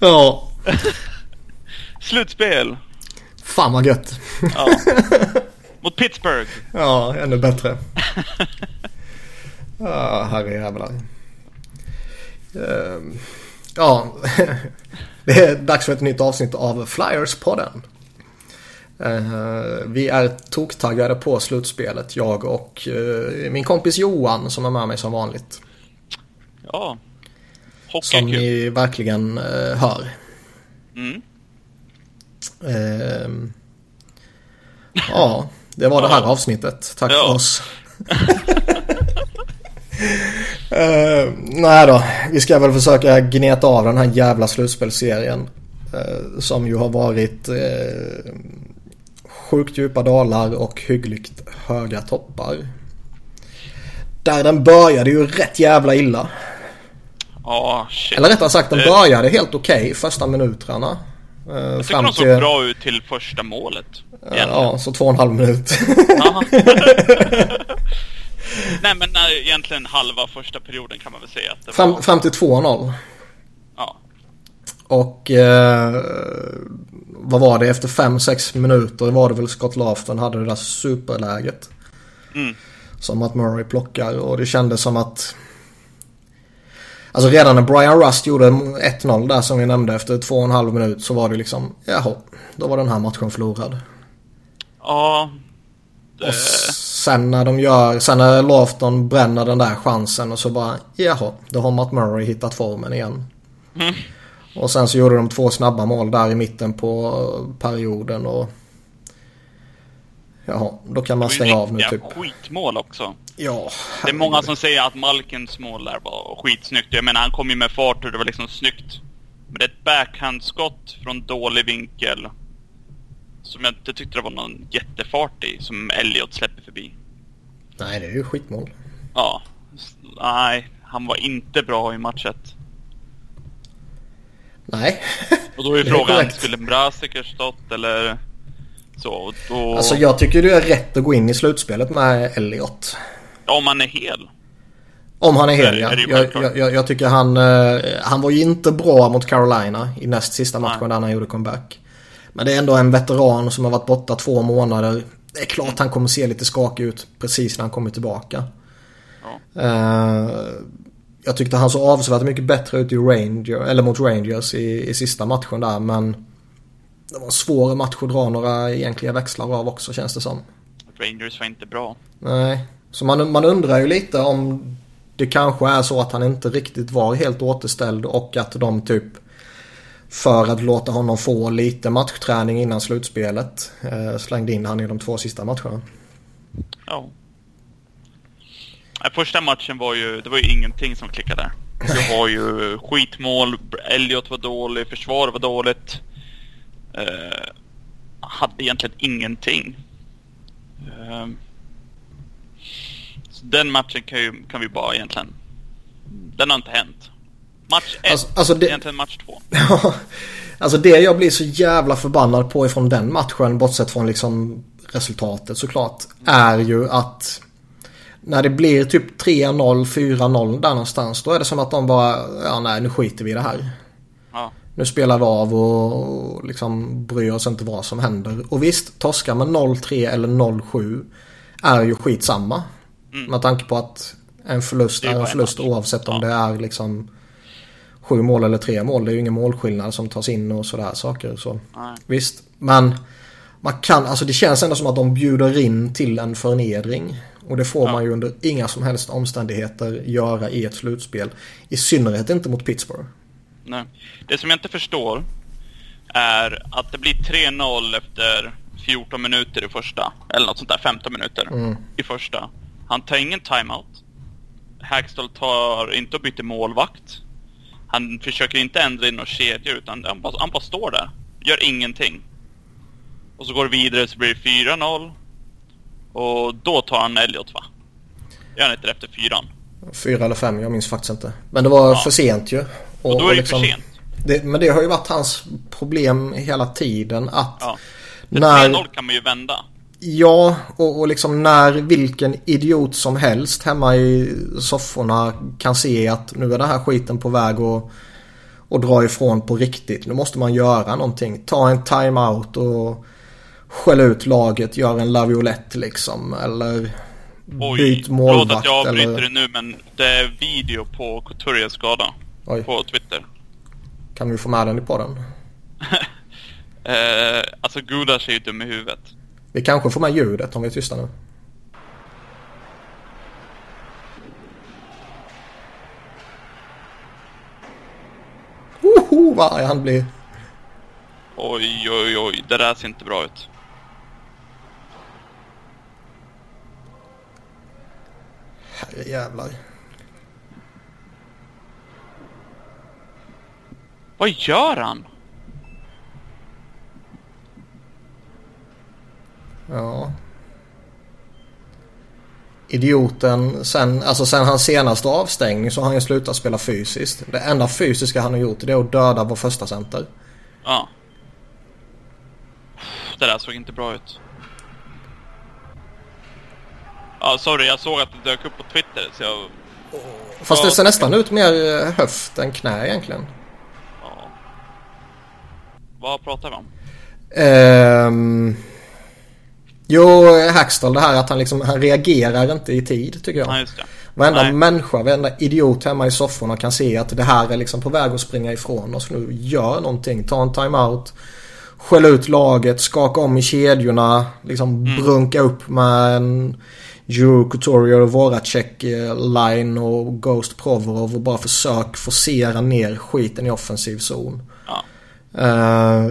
Ja. Slutspel. Fan vad gött. Ja. Mot Pittsburgh. Ja, ännu bättre. Ja, herrejävlar. Ehm, Ja, det är dags för ett nytt avsnitt av Flyers-podden. Eh, Vi är toktaggade på slutspelet, jag och eh, min kompis Johan som är med mig som vanligt. Ja. Hockey Som ni verkligen eh, hör. Mm. Ehm, Ja, det var det här avsnittet. Tack Ja. för oss. Eh, nej då, vi ska väl försöka gneta av den här jävla slutspelsserien. eh, som ju har varit uh, sjukt djupa dalar och hyggligt höga toppar. Där den började ju rätt jävla illa. Ja, shit. Eller rättare sagt den Det- började helt okej första minuterna. Uh, Jag tycker de såg bra ut till första målet. egentligen. Ja, så två och en halv minut. Nej men nej, egentligen halva första perioden kan man väl säga att det fram, var. fram till 2-0. Ja. Och eh, vad var det? Efter 5-6 minuter var det väl Scott Laughton hade det där superläget. Mm. Som att Murray plockar och det kändes som att Alltså redan när Brian Rust gjorde 1-0 där som vi nämnde efter 2,5 minut så var det liksom Jaha, då var den här matchen förlorad. Ja. Och Det, sen när de gör, sen när Laughton bränner den där chansen och så bara Jaha, då har Matt Murray hittat formen igen. Mm. Och sen så gjorde de två snabba mål där i mitten på perioden och Jaha, då kan man stänga ju av nu typ. skitmål också. Ja, Det är många som säger att Malkens mål där var skitsnyggt. Jag menar han kom ju med fart och det var liksom snyggt. Men det är ett backhandskott från dålig vinkel. Som jag inte tyckte det var någon jättefart i. Som Elliot släpper förbi. Nej, det är ju skitmål. Ja. Nej, han var inte bra i matchet. Nej. Och då är är frågan, skulle Mrazek stått eller så? Då... Alltså jag tycker det är rätt att gå in i slutspelet med Elliot. Om han är hel. Om han är hel ja. Jag, jag, jag, jag tycker han, eh, han var ju inte bra mot Carolina i näst sista matchen Nej. där han gjorde comeback. Men det är ändå en veteran som har varit borta två månader. Det är klart han kommer se lite skakig ut precis när han kommer tillbaka. Ja. Eh, jag tyckte han såg avsevärt mycket bättre ut i Ranger, eller mot Rangers i, i sista matchen där men det var en svår match att dra några egentliga växlar av också känns det som. Rangers var inte bra. Nej, så man, man undrar ju lite om det kanske är så att han inte riktigt var helt återställd och att de typ för att låta honom få lite matchträning innan slutspelet eh, slängde in han i de två sista matcherna. Ja. Första matchen var ju, det var ju ingenting som klickade. Du har ju skitmål, Elliot var dålig, försvaret var dåligt. Eh, hade egentligen ingenting. Eh, så den matchen kan, ju, kan vi bara egentligen... Den har inte hänt. Match ett, Alltså- alltså det- egentligen match två. Ja, alltså det jag blir så jävla förbannad på ifrån den matchen, bortsett från liksom resultatet såklart, är ju att när det blir typ 3-0, 4-0 där någonstans, då är det som att de bara, ja nej nu skiter vi i det här. Ja. Nu spelar vi av och, och liksom bryr oss inte vad som händer. Och visst, torska med 0-3 eller 0-7 är ju skitsamma. Mm. Med tanke på att en förlust är är en förlust match. oavsett om Ja. det är liksom sju mål eller tre mål. Det är ju ingen målskillnad som tas in och sådär saker. Så. Nej. Visst, men man kan, alltså det känns ändå som att de bjuder in till en förnedring. Och det får Ja. man ju under inga som helst omständigheter göra i ett slutspel. I synnerhet inte mot Pittsburgh. Nej. Det som jag inte förstår är att det blir 3-0 efter 14 minuter i första. Eller något sånt där, 15 minuter Mm. i första. Han tar ingen timeout. Hagstall tar inte och byter målvakt. Han försöker inte ändra in några kedjor utan han bara, han bara står där. Gör ingenting. Och så går det vidare så blir det 4-0. Och då tar han Elliot va? Gör han inte det efter fyran? Fyra eller fem, jag minns faktiskt inte. Men det var Ja. för sent ju. Och, då är det liksom- för sent. Det, men det har ju varit hans problem hela tiden att Ja. För när... 3-0 kan man ju vända. Ja, och, och liksom när vilken idiot som helst hemma i sofforna kan se att nu är den här skiten på väg att, och dra ifrån på riktigt. Nu måste man göra någonting. Ta en timeout och skälla ut laget, gör en laviolett liksom. Eller Oj, byt målvakt. förlåt att jag avbryter eller... det nu men det är video på Couturiers skada. Oj. På Twitter. Kan vi få med den i podden? Eh, alltså Gudas är ju dum i huvudet. Vi kanske får med ljudet om vi är tysta nu. Woho, vad arg han blir. Oj, oj, oj. Det där ser inte bra ut. Herrejävlar. Vad gör han? Ja. Idioten, sen, alltså sen hans senaste avstängning så har han ju slutat spela fysiskt. Det enda fysiska han har gjort det är att döda vår första center. Ja. Det där såg inte bra ut. Ja, sorry. Jag såg att det dök upp på Twitter, så jag... Fast det ser nästan ut mer eh, höft än knä egentligen. Vad pratar vi om? Ehm, jo, Hackstall det här att han liksom, han reagerar inte i tid tycker jag. Ja, just det. Varenda Nej. människa, varenda idiot hemma i sofforna kan se att det här är liksom på väg att springa ifrån oss nu. Gör någonting, ta en timeout. Skäll ut laget, skaka om i kedjorna. Liksom brunka upp med en Drew Couturier och Voracek eh, line och Ghost Provorov och bara försök forcera ner skiten i offensiv zon. Eh,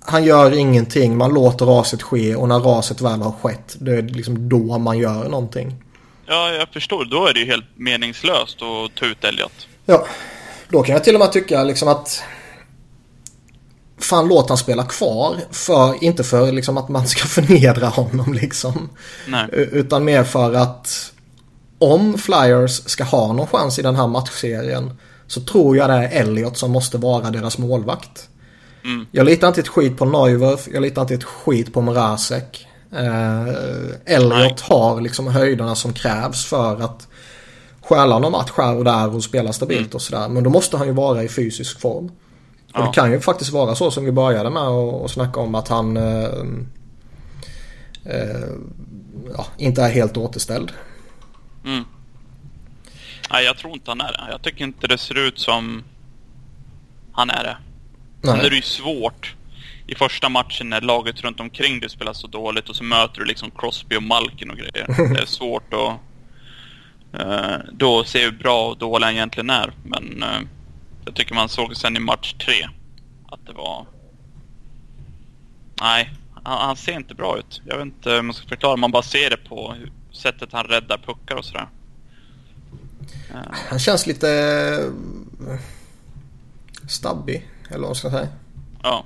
han gör ingenting, man låter raset ske och när raset väl har skett det är liksom då man gör någonting. ja, jag förstår. Då är det ju helt meningslöst att ta ut Elliot. Ja, då kan jag till och med tycka liksom att Fan låt han spela kvar. För, inte för liksom att man ska förnedra honom liksom. Nej. Utan mer för att om Flyers ska ha någon chans i den här matchserien så tror jag det är Elliot som måste vara deras målvakt. Mm. Jag litar inte ett skit på Neuwerf, jag litar inte ett skit på Mrazek. Eh, Elliot har liksom höjderna som krävs för att stjäla någon match här och där och spela stabilt Mm. och sådär. Men då måste han ju vara i fysisk form. Och Ja. det kan ju faktiskt vara så som vi började med och, och snacka om att han eh, eh, ja, inte är helt återställd. Mm. Nej, jag tror inte han är det. Jag tycker inte det ser ut som han är det. Sen är det Nej. ju svårt i första matchen när laget runt omkring dig spelar så dåligt och så möter du liksom Crosby och Malkin och grejer. Det är svårt att eh, då se hur bra och dålig han egentligen är. Men eh, jag tycker man såg sen i match tre att det var... Nej, han, han ser inte bra ut. Jag vet inte hur man ska förklara. Man bara ser det på sättet han räddar puckar och sådär. Eh, Han känns lite eh, stabbig, eller vad man ska säga. ja.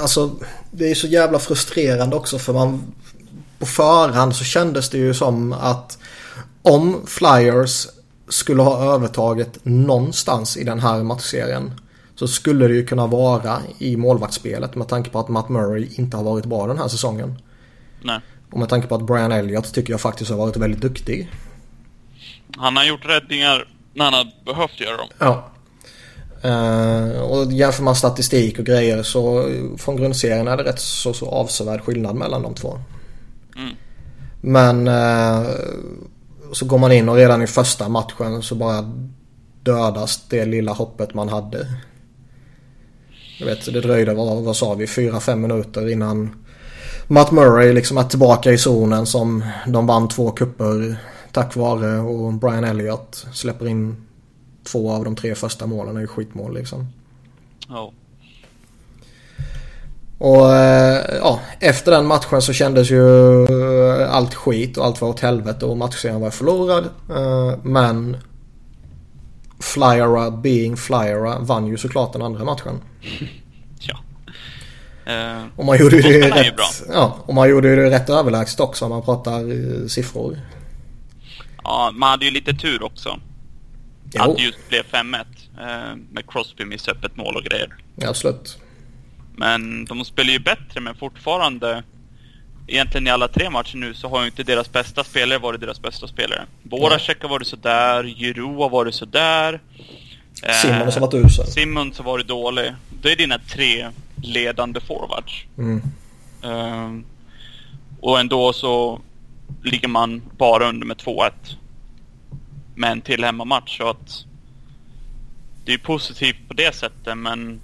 Alltså, det är så jävla frustrerande också för man på förhand så kändes det ju som att om Flyers skulle ha övertaget någonstans i den här matchserien så skulle det ju kunna vara i målvaktsspelet med tanke på att Matt Murray inte har varit bra den här säsongen. Nej. Och med tanke på att Brian Elliott tycker jag faktiskt har varit väldigt duktig. Han har gjort räddningar när han har behövt göra dem. Ja. Eh, och jämför man statistik och grejer så från grundserien är det rätt så, så avsevärd skillnad mellan de två. Mm. Men eh, så går man in och redan i första matchen så bara dödas det lilla hoppet man hade. Jag vet, det dröjde, vad, vad sa vi, 4-5 minuter innan Matt Murray liksom är tillbaka i zonen som de vann två kupper tack vare och Brian Elliott släpper in två av de tre första målen är ju skitmål liksom. Ja. Och eh, ja, efter den matchen så kändes ju eh, allt skit och allt var åt helvete och matchserien var förlorad. Eh, Men Flyera being Flyera vann ju såklart den andra matchen. ja. Eh, Och man gjorde ju det ju rätt, ja, och man gjorde ju det rätt överlägset också om man pratar siffror. Ja, man hade ju lite tur också. Jo, Att det just blev 5-1. Eh, med Crosby missade öppet mål och grejer. ja, absolut. Men de spelar ju bättre, men fortfarande... Egentligen i alla tre matcher nu så har ju inte deras bästa spelare varit deras bästa spelare. Voracek har varit sådär, Giroud har varit sådär. Simmons har varit usel. Simmons har varit dålig. Det är dina tre ledande forwards. Mm. Ehm, och ändå så ligger man bara under med 2-1. Med en till hemmamatch. Så att det är positivt på det sättet men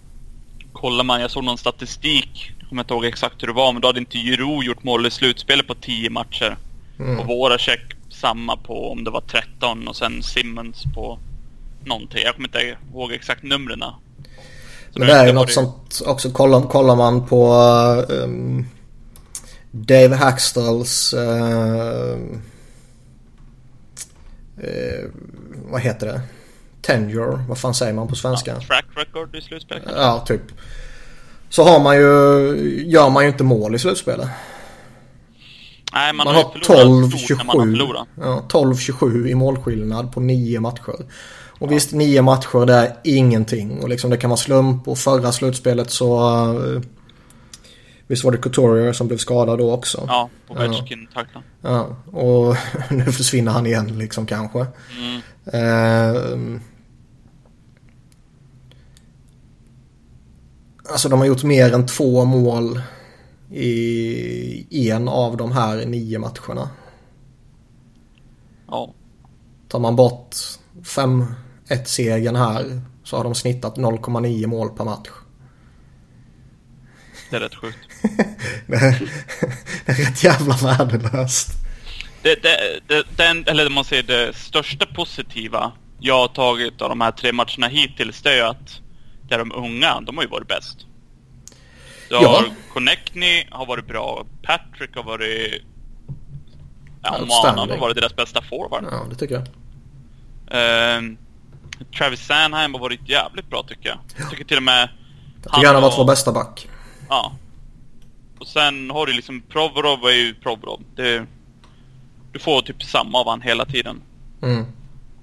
kollar man, jag såg någon statistik, jag kommer inte ihåg exakt hur det var, men då hade inte Jiro gjort mål i slutspelet på 10 matcher. Mm. Och våra check samma på om det var 13 och sen Simmons på någonting. Jag kommer inte ihåg exakt numren. Men det är ju något sånt också. Kollar, kollar man på um, Dave Hackstalls... Uh, uh, vad heter det? Tenure. Vad fan säger man på svenska? Ja, track record i slutspelet kanske? Ja, typ. Så har man ju, gör man ju inte mål i slutspelet. Nej, man, Man, har har förlorat stort när man har 12-27 förlorat. ja, 12-27 i målskillnad på nio matcher. Och visst, nio matcher det är ingenting. Och liksom det kan vara slump. Och förra slutspelet så... visst var det Couturier som blev skadad då också. Ja, Ovechkin tacklade. Ja, och nu försvinner han igen liksom kanske. Mm. Eh, alltså de har gjort mer än två mål i en av de här nio matcherna. Ja. Tar man bort 5-1 segern här så har de snittat 0,9 mål per match. Det är rätt sjukt. Det är, det är rätt jävla värdelöst. Det, det, det, den, eller man säger det största positiva jag har tagit av de här tre matcherna hittills, det är ju att det är de unga, de har ju varit bäst. Du Ja. har Connectney har varit bra, Patrick har varit... Ja. Manan har varit deras bästa forward. Ja, det tycker jag. Ehm, Travis Sanheim har varit jävligt bra tycker jag. Jag tycker till och med... Jag tycker han har varit vår bästa back. Ja. Och sen har du liksom Provorov är ju Provorov. Det, du får typ samma av han hela tiden. Mm.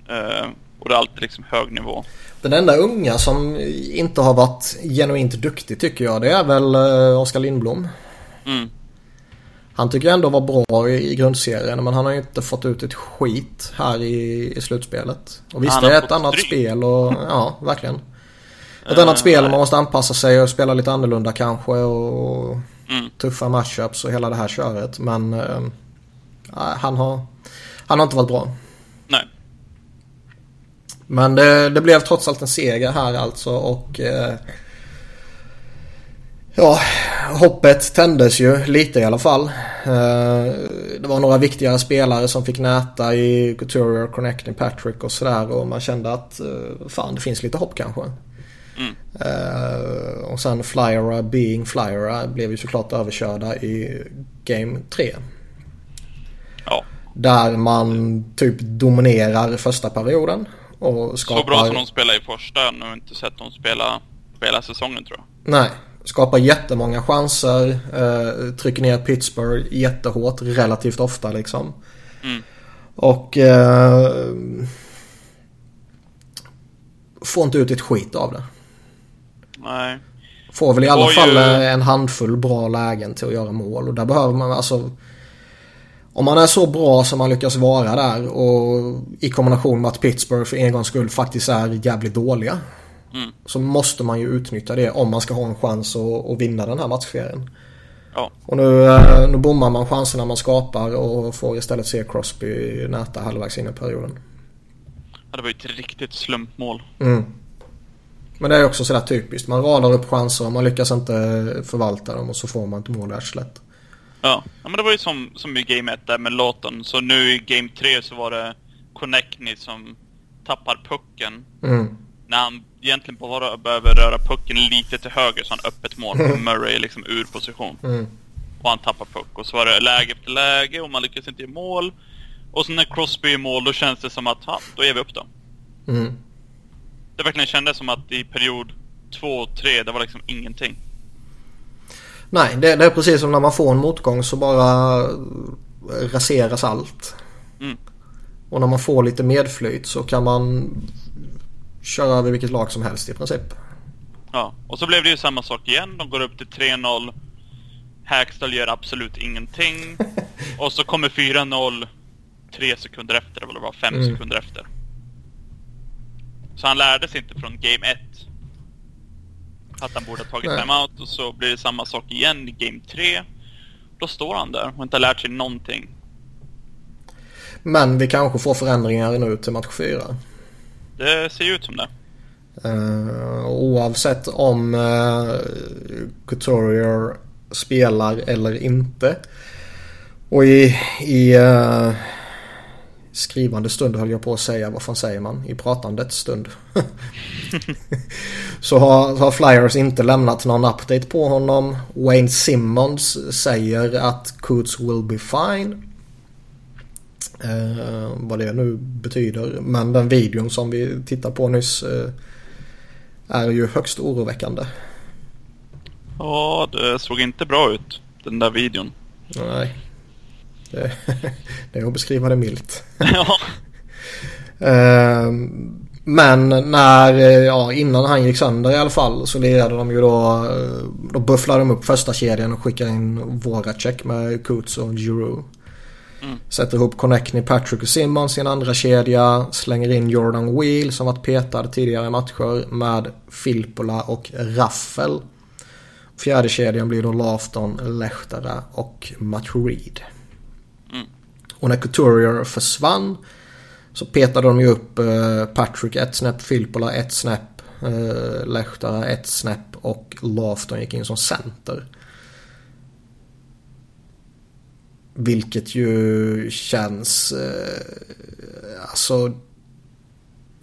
Eh, och det är alltid liksom hög nivå. Den enda unga som inte har varit genuint duktig tycker jag det är väl eh, Oskar Lindblom. Mm. Han tycker jag ändå var bra i, grundserien men han har ju inte fått ut ett skit här i, i slutspelet. Och visst Han det är ett annat stryk. spel och ja, verkligen. Ett Eh, annat spel och man måste anpassa sig och spela lite annorlunda kanske och Mm. tuffa matchups och hela det här köret. Men eh, han, har, han har inte varit bra. Nej. Men det, det blev trots allt en seger här alltså och eh, Ja, hoppet tändes ju lite i alla fall. Eh, det var några viktigare spelare som fick näta i Couturier, Connecting Patrick och sådär och man kände att eh, fan det finns lite hopp kanske. Mm. Eh, och sen Flyera being Flyera blev ju såklart överkörda i Game 3. Ja. Där man typ dominerar första perioden. Och skapar... Så bra som de spelade i första. Jag har nog inte sett dem spela på hela säsongen tror jag. Nej. Skapar jättemånga chanser. Eh, trycker ner Pittsburgh jättehårt relativt ofta liksom. Mm. Och eh, får inte ut ett skit av det. Nej. Får väl i alla var ju- fall eh, en handfull bra lägen till att göra mål. Och där behöver man alltså... Om man är så bra som man lyckas vara där och i kombination med att Pittsburgh för en gångs skull faktiskt är jävligt dåliga. Mm. Så måste man ju utnyttja det om man ska ha en chans att, att vinna den här matchserien. Ja. Och nu, eh, nu bommar man chanserna man skapar och får istället se Crosby näta halvvägs in i perioden. ja. Det var ju ett riktigt slumpmål. Mm. Men det är också sådär typiskt. Man radar upp chanser och man lyckas inte förvalta dem och så får man ett mål i arslet. Ja. ja, men det var ju som, som i Game 1 där med Lawton. Så nu i Game 3 så var det Connectney som tappar pucken. Mm. När han egentligen bara behöver röra pucken lite till höger så han öppet mål. Murray är liksom ur position. Mm. Och han tappar puck. Och så var det läge efter läge och man lyckas inte i mål. Och så när Crosby är i mål då känns det som att, ja, då ger vi upp då. Mm. Det verkligen kändes som att i period 2 och 3, det var liksom ingenting. Nej, det, det är precis som när man får en motgång så bara raseras allt. Mm. Och när man får lite medflyt så kan man köra över vilket lag som helst i princip. Ja, och så blev det ju samma sak igen. De går upp till 3-0. Hackstall gör absolut ingenting. Och så kommer 4-0 tre sekunder efter, eller vad det var, fem Mm. sekunder efter. Så han lärde sig inte från Game 1. Att han borde ha tagit timeout och så blir det samma sak igen i Game 3. Då står han där och inte har lärt sig någonting. Men vi kanske får förändringar nu till match 4. Det ser ju ut som det. Uh, oavsett om uh, Couturier spelar eller inte. Och i, i uh, skrivande stund höll jag på att säga, vad fan säger man? I pratandets stund. så, har, så har Flyers inte lämnat någon update på honom. Wayne Simmons säger att Coots will be fine. Eh, vad det nu betyder. Men den videon som vi tittade på nyss eh, är ju högst oroväckande. Ja, det såg inte bra ut, den där videon. Nej. Det, det är att beskriva det milt. ja. Eh, men när, ja innan han gick sönder i alla fall så lirade de ju då, då bufflade de upp första kedjan och skickade in Voracek med Coots och Giroux. Mm. Sätter ihop Connectney, Patrick och Simmons i en andra kedja. Slänger in Jordan Wheel som varit petad tidigare i matcher med Filppula och Raffel. Fjärde kedjan blir då Lafton, Lehtara och Matt Reed. Och när Couturier försvann så petade de ju upp eh, Patrick ett snäpp, Filppola ett snäpp, eh, Lehtara ett snäpp och Lafton gick in som center. Vilket ju känns... Eh, alltså...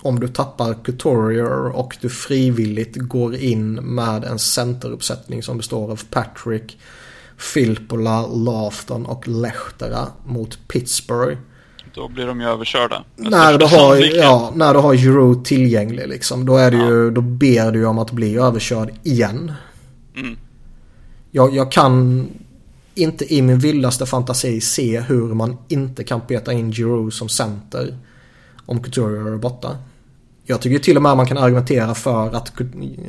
Om du tappar Couturier och du frivilligt går in med en centeruppsättning som består av Patrick, Filppula, Lafton och Lehtera mot Pittsburgh. Då blir de ju överkörda. När du, har, ja, när du har Giroud tillgänglig liksom. Då, är det Ja. ju, då ber du om att bli överkörd igen. Mm. Jag, jag kan inte i min vildaste fantasi se hur man inte kan peta in Giroud som center om Couturier är borta. Jag tycker till och med man kan argumentera för att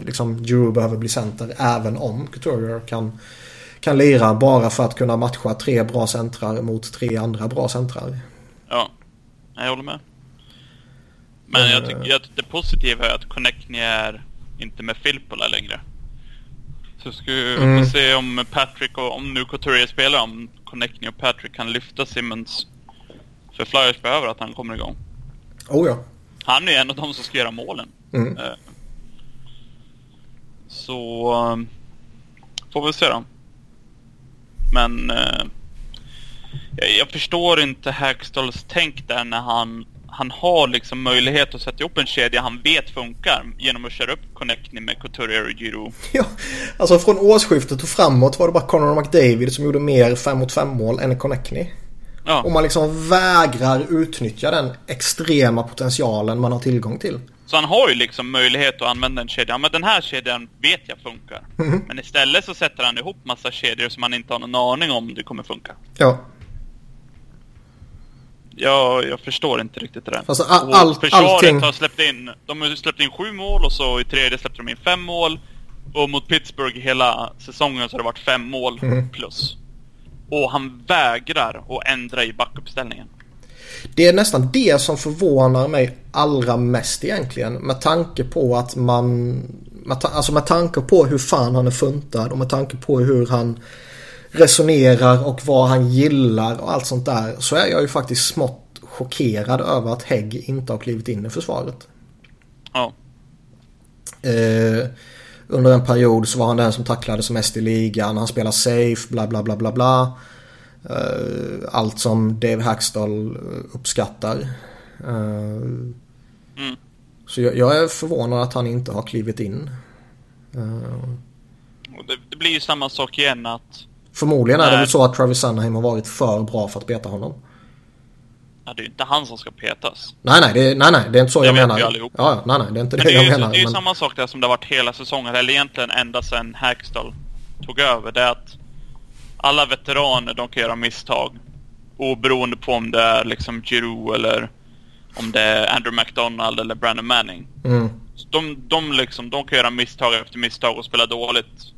liksom, Giroud behöver bli center även om Couturier kan, kan lira bara för att kunna matcha tre bra centrar mot tre andra bra centrar. Ja, jag håller med. Men jag Eh. tycker att det positiva är att Connectney är inte med Filppula längre. Så ska vi Mm. få se om Patrick och om nu Couturier spelar, om Connectney och Patrick kan lyfta Simmons. För Flyers behöver att han kommer igång. Oh ja. Han är en av de som ska göra målen. Mm. Eh, Så um, får vi se då. Men eh, jag, jag förstår inte Hackstalls tänk där när han, han har liksom möjlighet att sätta ihop en kedja han vet funkar genom att köra upp Connectney med Couturier och Giroud. Ja, alltså från årsskiftet och framåt var det bara Conor McDavid som gjorde mer 5 mot 5 mål än Connectney. Ja, Och man liksom vägrar utnyttja den extrema potentialen man har tillgång till. Så han har ju liksom möjlighet att använda en kedja. Men den här kedjan vet jag funkar. Mhm. Men istället så sätter han ihop massa kedjor som han inte har någon aning om det kommer funka. Ja, Jag, jag förstår inte riktigt det där. Alltså, a- Och allt- försvaret allting- har släppt in, de har släppt in sju mål och så i tredje släppte de in fem mål. Och mot Pittsburgh hela säsongen så har det varit fem mål Mm. plus. Och han vägrar att ändra i backuppställningen. Det är nästan det som förvånar mig allra mest egentligen. Med tanke på att man... Med, ta, alltså med tanke på hur fan han är funtad och med tanke på hur han resonerar och vad han gillar och allt sånt där. Så är jag ju faktiskt smått chockerad över att Hägg inte har klivit in i försvaret. Ja. Eh, under en period så var han den som tacklades mest i ligan. Han spelar safe, bla bla bla bla bla. Eh, allt som Dave Hackstall eh, uppskattar. Eh, Mm. Så jag, jag är förvånad att han inte har klivit in. Det, det blir ju samma sak igen att... förmodligen är det väl så att Travis Sunheim har varit för bra för att beta honom. Ja, det är ju inte han som ska petas. Nej nej, det, nej, nej, det är inte så Det jag menar. Ja, allihop. ja, nej, nej, det är inte det, det är jag ju, menar. det är ju men- samma sak där som det har varit hela säsongen, eller egentligen ända sedan Hackstall tog över. Det är att alla veteraner, de kan göra misstag. Oberoende på om det är liksom Giroud eller om det är Andrew McDonald eller Brandon Manning. Mm. De, de, liksom, de kan göra misstag efter misstag och spela dåligt.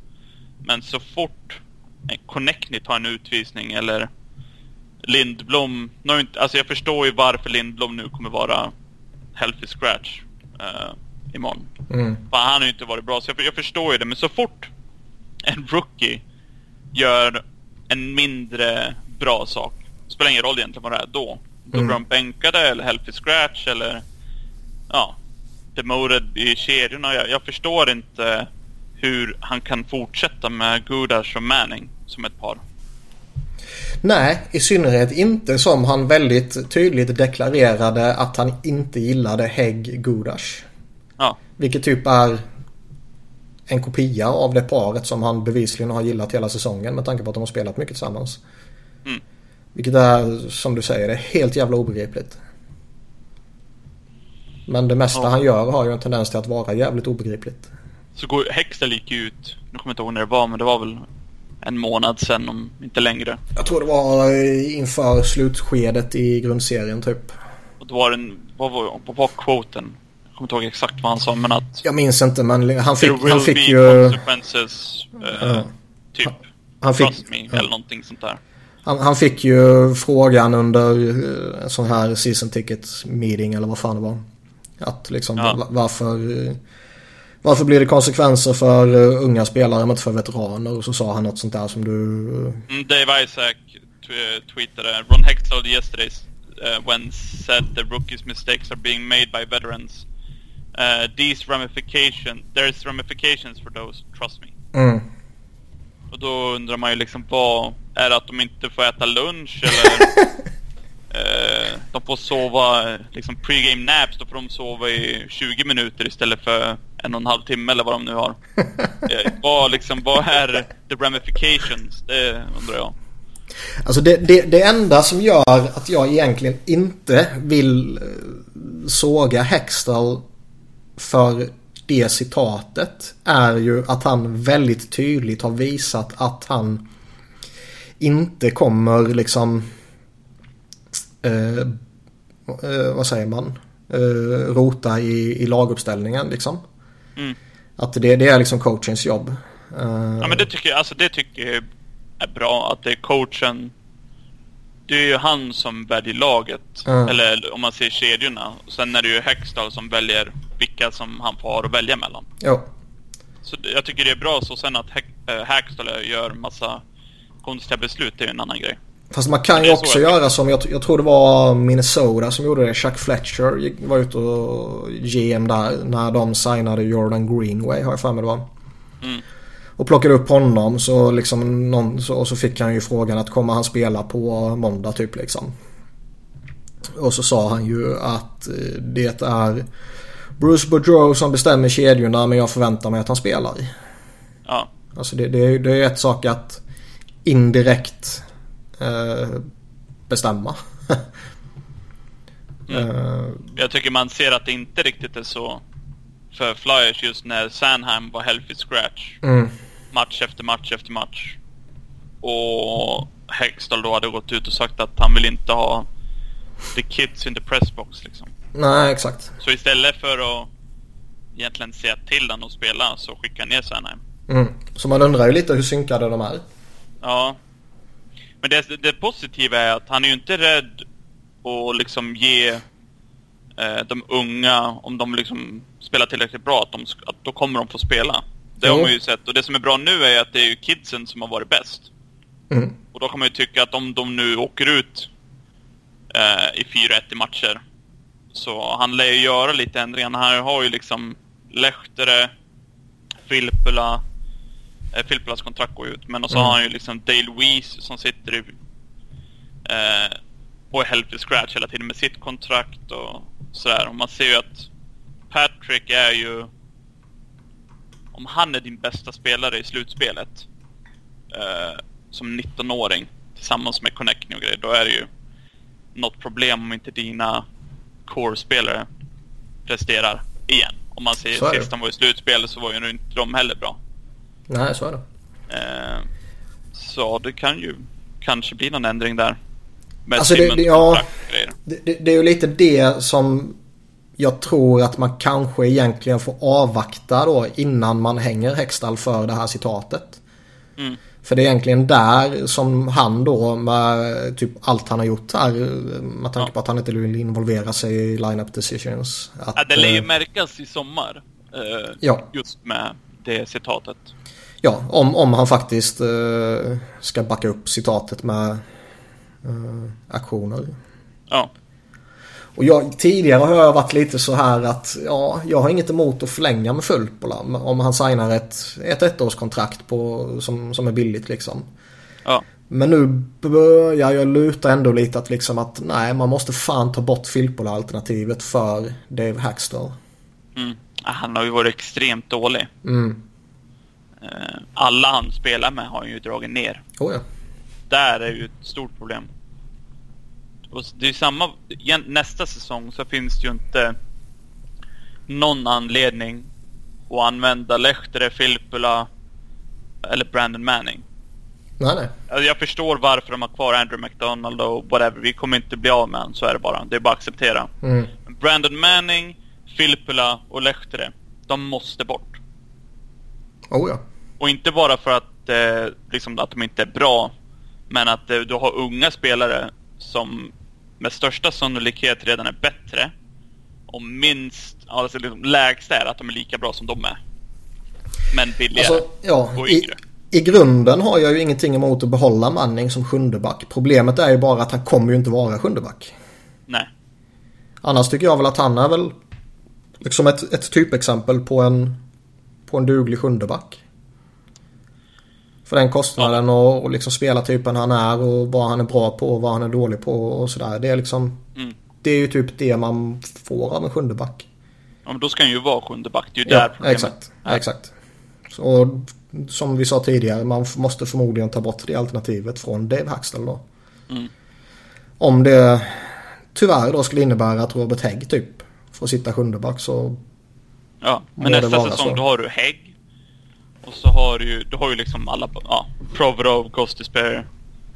Men så fort en Connectney tar en utvisning eller Lindblom... Nu har inte, alltså jag förstår ju varför Lindblom nu kommer vara healthy scratch. uh, imorgon. Mm. För han har ju inte varit bra, så jag, jag förstår ju det. Men så fort en rookie gör en mindre bra sak, spelar ingen roll egentligen vad det är då. Då Mm. blir de bänkade eller healthy scratch eller ja, demoted i kedjorna. Jag, jag förstår inte hur han kan fortsätta med Gudas och Manning som ett par. Nej, i synnerhet inte som han väldigt tydligt deklarerade att han inte gillade Hägg Gudash. Ja, Vilket typ är en kopia av det paret som han bevisligen har gillat hela säsongen med tanke på att de har spelat mycket tillsammans. Mm. Vilket är, som du säger, det är helt jävla obegripligt. Men det mesta Ja. han gör har ju en tendens till att vara jävligt obegripligt. så går Hextall gick ju ut, nu kommer jag inte ihåg när det var, men det var väl en månad sedan om inte längre. Jag tror det var eh, inför slutskedet i grundserien typ. Och då var den, vad var, vad var quoten? Jag kommer inte ihåg exakt vad han sa, men att Jag minns inte men han fick, han fick ju... consequences, eh, Ja. typ. Han fick, Trust me, ja. eller någonting sånt där. han, han fick ju frågan under eh, en sån här season ticket meeting eller vad fan det var. Att liksom Ja. va- varför... eh, Varför blir det konsekvenser för unga spelare men inte för veteraner? Och så sa han något sånt där som du... Mm, Dave Isaac tweetade Ron Hextall yesterday uh, when said the rookies mistakes are being made by veterans. Uh, these ramifications, there's ramifications for those, trust me. Mm. Och då undrar man ju liksom vad, är det att de inte får äta lunch eller? eh, de får sova, liksom pre-game naps, då får de sova i 20 minuter istället för en och en halv timme eller vad de nu har. Eh, vad liksom, vad är the ramifications? Det undrar jag. Alltså det, det, det enda som gör att jag egentligen inte vill eh, såga Hextall för det citatet är ju att han väldigt tydligt har visat att han inte kommer liksom eh, eh, vad säger man eh, rota i, i laguppställningen liksom. Mm. Att det, det är liksom coachens jobb. Eh, Ja men det tycker jag, alltså det tycker jag är bra att det är coachen. Det är ju han som väljer laget. Mm. Eller om man ser kedjorna. Sen är det ju Hextall som väljer vilka som han får att välja mellan. jo. Så jag tycker det är bra så sen att äh, Hextall gör massa konstiga beslut, det är ju en annan grej. Fast man kan ju också göra som, jag, jag tror det var Minnesota som gjorde det. Chuck Fletcher var ute och GM där när de signade Jordan Greenway har jag för mig det var. Mm. Och plockade upp honom så liksom någon, så, och så fick han ju frågan att kommer han spela på måndag typ liksom. Och så sa han ju att eh, det är Bruce Boudreau som bestämmer kedjorna men jag förväntar mig att han spelar. Ja. Alltså det, det, är, det är ett sak att indirekt eh, bestämma. Mm. Eh, Jag tycker man ser att det inte riktigt är så för Flyers just när Sanheim var healthy scratch. mm, match efter match efter match. Och Hextall då hade gått ut och sagt att han vill inte ha the kids in the pressbox liksom. Nej, exakt. Så istället för att egentligen säga till han att spela så skickar ner Sanheim. Mm. Så man undrar ju lite hur synkade de är. Ja. Men det, det positiva är att han är ju inte rädd att liksom ge eh, de unga, om de liksom spelar tillräckligt bra, att, de, att då kommer de få spela. Det har Jo. man ju sett. Och det som är bra nu är att det är ju kidsen som har varit bäst. Mm. Och då kan man ju tycka att om de nu åker ut eh, i 4-1 i matcher så han lär ju göra lite ändringar. Han har ju liksom Lehtere, Filppula, eh, Filppulas kontrakt går ut, men och så Mm. har han ju liksom Dale Weiss som sitter i eh, och är scratch hela tiden med sitt kontrakt och sådär. Och man ser ju att Patrick är ju om han är din bästa spelare i slutspelet eh, som 19-åring tillsammans med Connecting och grejer, då är det ju något problem om inte dina core-spelare presterar igen. Om man ser sist de var i slutspel så var ju inte de heller bra. Nej, så är det. Eh, så det kan ju kanske bli någon ändring där. Med Alltså, det- det- ja. det, det är ju lite det som jag tror att man kanske egentligen får avvakta då innan man hänger Hextall för det här citatet. Mm. För det är egentligen där som han då med typ allt han har gjort här med tanke Ja. på att han inte vill involvera sig i line-up decisions. Att, Ja, det lär ju eh, märkas i sommar. eh, Ja. Just med det citatet. Ja, om, om han faktiskt eh, ska backa upp citatet med eh, aktioner. Ja. Och jag, tidigare har jag varit lite så här att ja, jag har inget emot att förlänga med Fulpola om han signar ett, ett ettårskontrakt på, som, som är billigt liksom. Ja. Men nu börjar jag luta ändå lite att liksom att nej, man måste fan ta bort Filppola-alternativet för Dave Hackstall. Mm. Han har ju varit extremt dålig. Mm. Eh, Alla han spelar med har han ju dragit ner. Oh ja. Där är ju ett stort problem. Och det är samma, nästa säsong så finns det ju inte någon anledning att använda Lehtere, Filppula eller Brandon Manning. Nej, nej. Alltså, jag förstår varför de har kvar Andrew McDonald och whatever. Vi kommer inte bli av med honom, så är det bara. Det är bara att acceptera. Mm. Brandon Manning, Filppula och Lehtere, de måste bort. Oh ja. Och inte bara för att, eh, liksom, att de inte är bra, men att eh, du har unga spelare som med största sannolikhet redan är bättre. Och minst, alltså liksom, lägsta är att de är lika bra som de är. Men billigare. Alltså, ja, och i, yngre. I grunden har jag ju ingenting emot att behålla Manning som sjundeback. Problemet är ju bara att han kommer ju inte vara sjundeback. Nej. Annars tycker jag väl att han är väl liksom ett, ett typexempel på en, på en duglig sjundeback. För den kostnaden och, och liksom spela typen han är och vad han är bra på och vad han är dålig på och sådär. Det är liksom Mm. Det är ju typ det man får av en sjundeback. Ja, men då ska han ju vara sjunde back. Det är ju där Ja, problemet exakt. är. exakt. Så, som vi sa tidigare, man måste förmodligen ta bort det alternativet från Dave Haxtell då. Mm. Om det tyvärr då skulle innebära att Robert Hägg typ får sitta sjundeback så Ja, men nästa säsong så. då har du Hägg. Och så har du ju, du har ju liksom alla, ja, Provorov, Gostisbehere,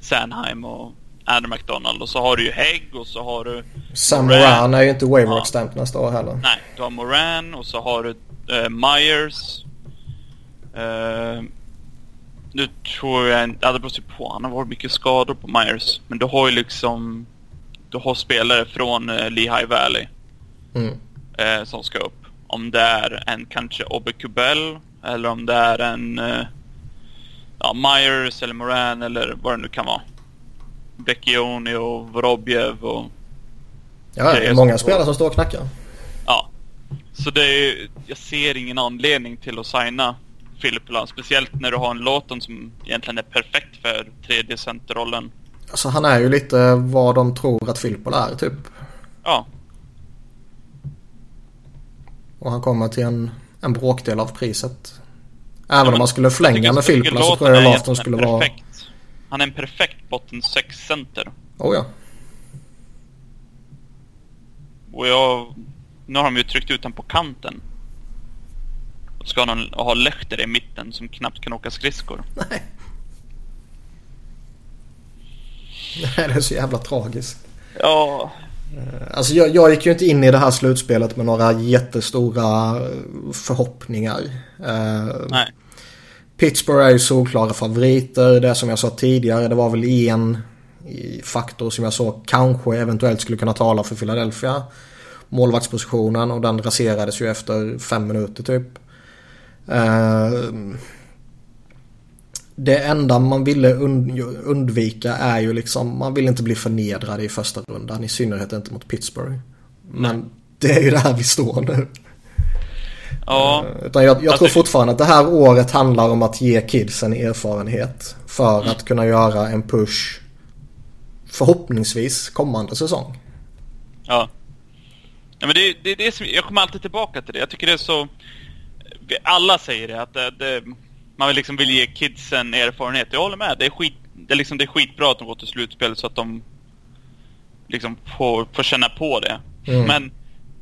Sanheim och Andrew McDonald. Och så har du ju Hägg och så har du, Sam Moran. Är ju inte waiver Ja. stamp nästa år heller. nej, du har Moran och så har du eh, Myers. Eh, nu tror jag inte, ja det beror på, han har varit mycket skador på Myers. Men du har ju liksom, du har spelare från eh, Lehigh Valley. Mm. eh, som ska upp. Om det är en kanske Obbe Kubel eller om det är en eh, ja, Myers eller Moran eller vad det nu kan vara. Becchioni och Vorobjev och Ja, Det är många spelare som står och knackar. ja. Så det är, jag ser ingen anledning till att signa Filippola. Speciellt när du har en Låten som egentligen är perfekt för tredje centerrollen. Alltså han är ju lite vad de tror att Filippola är typ. Ja, Och han kommer till en, en bråkdel av priset. Även men om man skulle förlänga med Filippola så tror jag egentligen skulle vara... Han är en perfekt botten 6-center. Oh ja. Och jag... Nu har de ju tryckt ut den på kanten. Och ska han ha Lechter i mitten som knappt kan åka skridskor. Nej. Nej, det är så jävla tragiskt. Ja, Alltså jag, jag gick ju inte in i det här slutspelet med några jättestora eh, förhoppningar. Eh, nej. Pittsburgh är ju solklara favoriter. Det som jag sa tidigare, det var väl en faktor som jag såg kanske eventuellt skulle kunna tala för Philadelphia. Målvaktspositionen och den raserades ju efter fem minuter typ. Det enda man ville und- undvika är ju liksom, man vill inte bli förnedrad i första rundan. I synnerhet inte mot Pittsburgh. Men det är ju där vi står nu. Ja, Eh, Utan jag, jag Alltså- tror fortfarande att det här året handlar om att ge kidsen erfarenhet. För Mm. att kunna göra en push förhoppningsvis kommande säsong. ja. ja men det, det, det är som, jag kommer alltid tillbaka till det. Jag tycker det är så... Alla säger det, att det, det, man vill liksom vill ge kidsen erfarenhet. Jag håller med. Det är, skit, det, är liksom, det är skitbra att de går till slutspel så att de liksom får, får känna på det. Mm. Men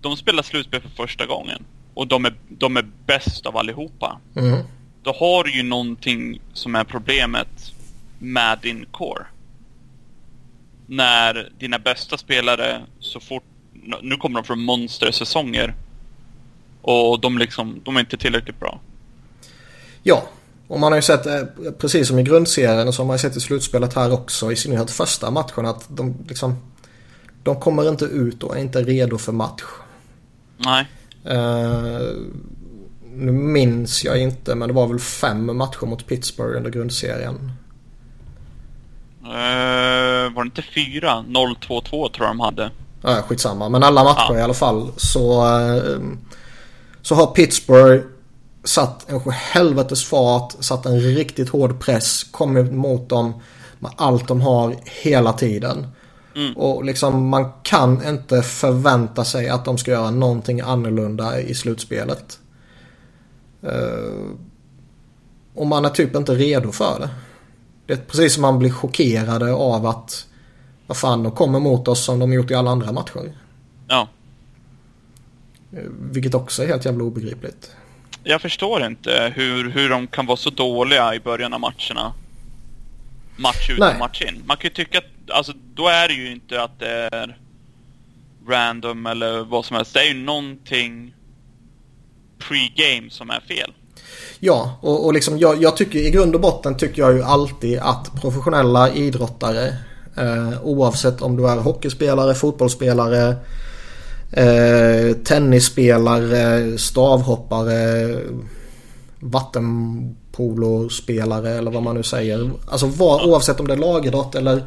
de spelar slutspel för första gången. Och de är, de är bäst av allihopa. Mm. Då har du ju någonting som är problemet med din core. När dina bästa spelare så fort... Nu kommer de från monstersäsonger. Och de liksom, de är inte tillräckligt bra. Ja, Och man har ju sett, eh, precis som i grundserien, och har man ju sett i slutspelet här också, i synnerhet första matchen, att de liksom... De kommer inte ut och är inte redo för match. Nej. Uh, nu minns jag inte, men det var väl fem matcher mot Pittsburgh under grundserien. Uh, var det inte fyra? 0-2-2 tror jag de hade. Ja, skitsamma. Men alla matcher ja. i alla fall så, uh, så har Pittsburgh satt en helvetes fart, satt en riktigt hård press, kommit mot dem med allt de har hela tiden. Mm. Och liksom man kan inte förvänta sig att de ska göra någonting annorlunda i slutspelet. Uh, och man är typ inte redo för det. Det är precis som man blir chockerade av att vad fan, de kommer mot oss som de gjort i alla andra matcher. Ja. Uh, vilket också är helt jävla obegripligt. Jag förstår inte hur, hur de kan vara så dåliga i början av matcherna. Match ut och match in. Man kan ju tycka att, alltså då är det ju inte att det är random eller vad som helst. Det är ju någonting pre-game som är fel. Ja, och, och liksom jag, jag, tycker i grund och botten tycker jag ju alltid att professionella idrottare eh, oavsett om du är hockeyspelare, fotbollsspelare, eh, tennisspelare, stavhoppare, vattenpolospelare eller vad man nu säger. Alltså var, oavsett om det är lagidrott eller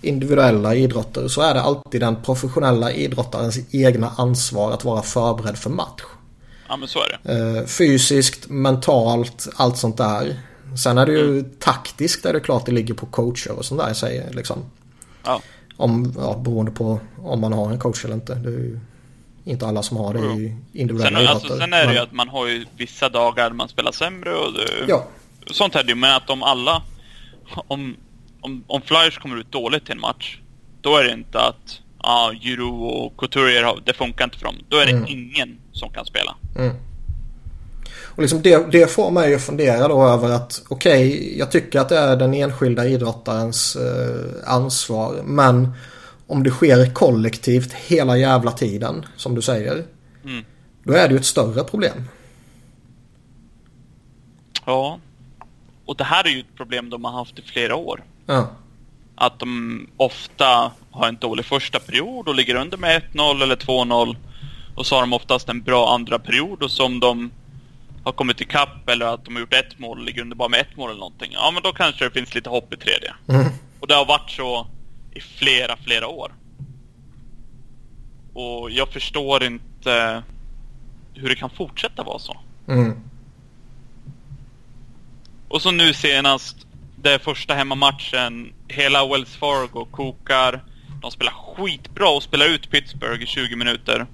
individuella idrotter så är det alltid den professionella idrottarens egna ansvar att vara förberedd för match. Ja men så är det. Eh, fysiskt, mentalt, allt sånt där. Sen är det ju mm. taktiskt där det är klart det ligger på coacher och sånt där säger liksom. Ja. Om, ja, beroende på om man har en coach eller inte. Det är ju inte alla som har det i individuella sen, alltså, sen är det ju att man har ju vissa dagar man spelar sämre och det, ja. sånt är det ju. Men att om alla, om, om, om Flyers kommer ut dåligt till en match, då är det inte att ah, Juro och Couturier, det funkar inte för dem. Då är det mm. ingen som kan spela. Mm. Och liksom det, det får mig att fundera då över att okej, okay, jag tycker att det är den enskilda idrottarens eh, ansvar. Men om det sker kollektivt hela jävla tiden, som du säger. Mm. Då är det ju ett större problem. Ja. Och det här är ju ett problem de har haft i flera år. Ja. Att de ofta har en dålig första period och ligger under med 1-0 eller 2-0. Och så har de oftast en bra andra period och som de har kommit ikapp eller att de har gjort ett mål och ligger under bara med ett mål eller någonting. Ja, men då kanske det finns lite hopp i tredje. Mm. Och det har varit så i flera, flera år. Och jag förstår inte hur det kan fortsätta vara så. Mm. Och så nu senast, det är första hemmamatchen. Hela Wells Fargo kokar. De spelar skitbra och spelar ut Pittsburgh i 20 minuter.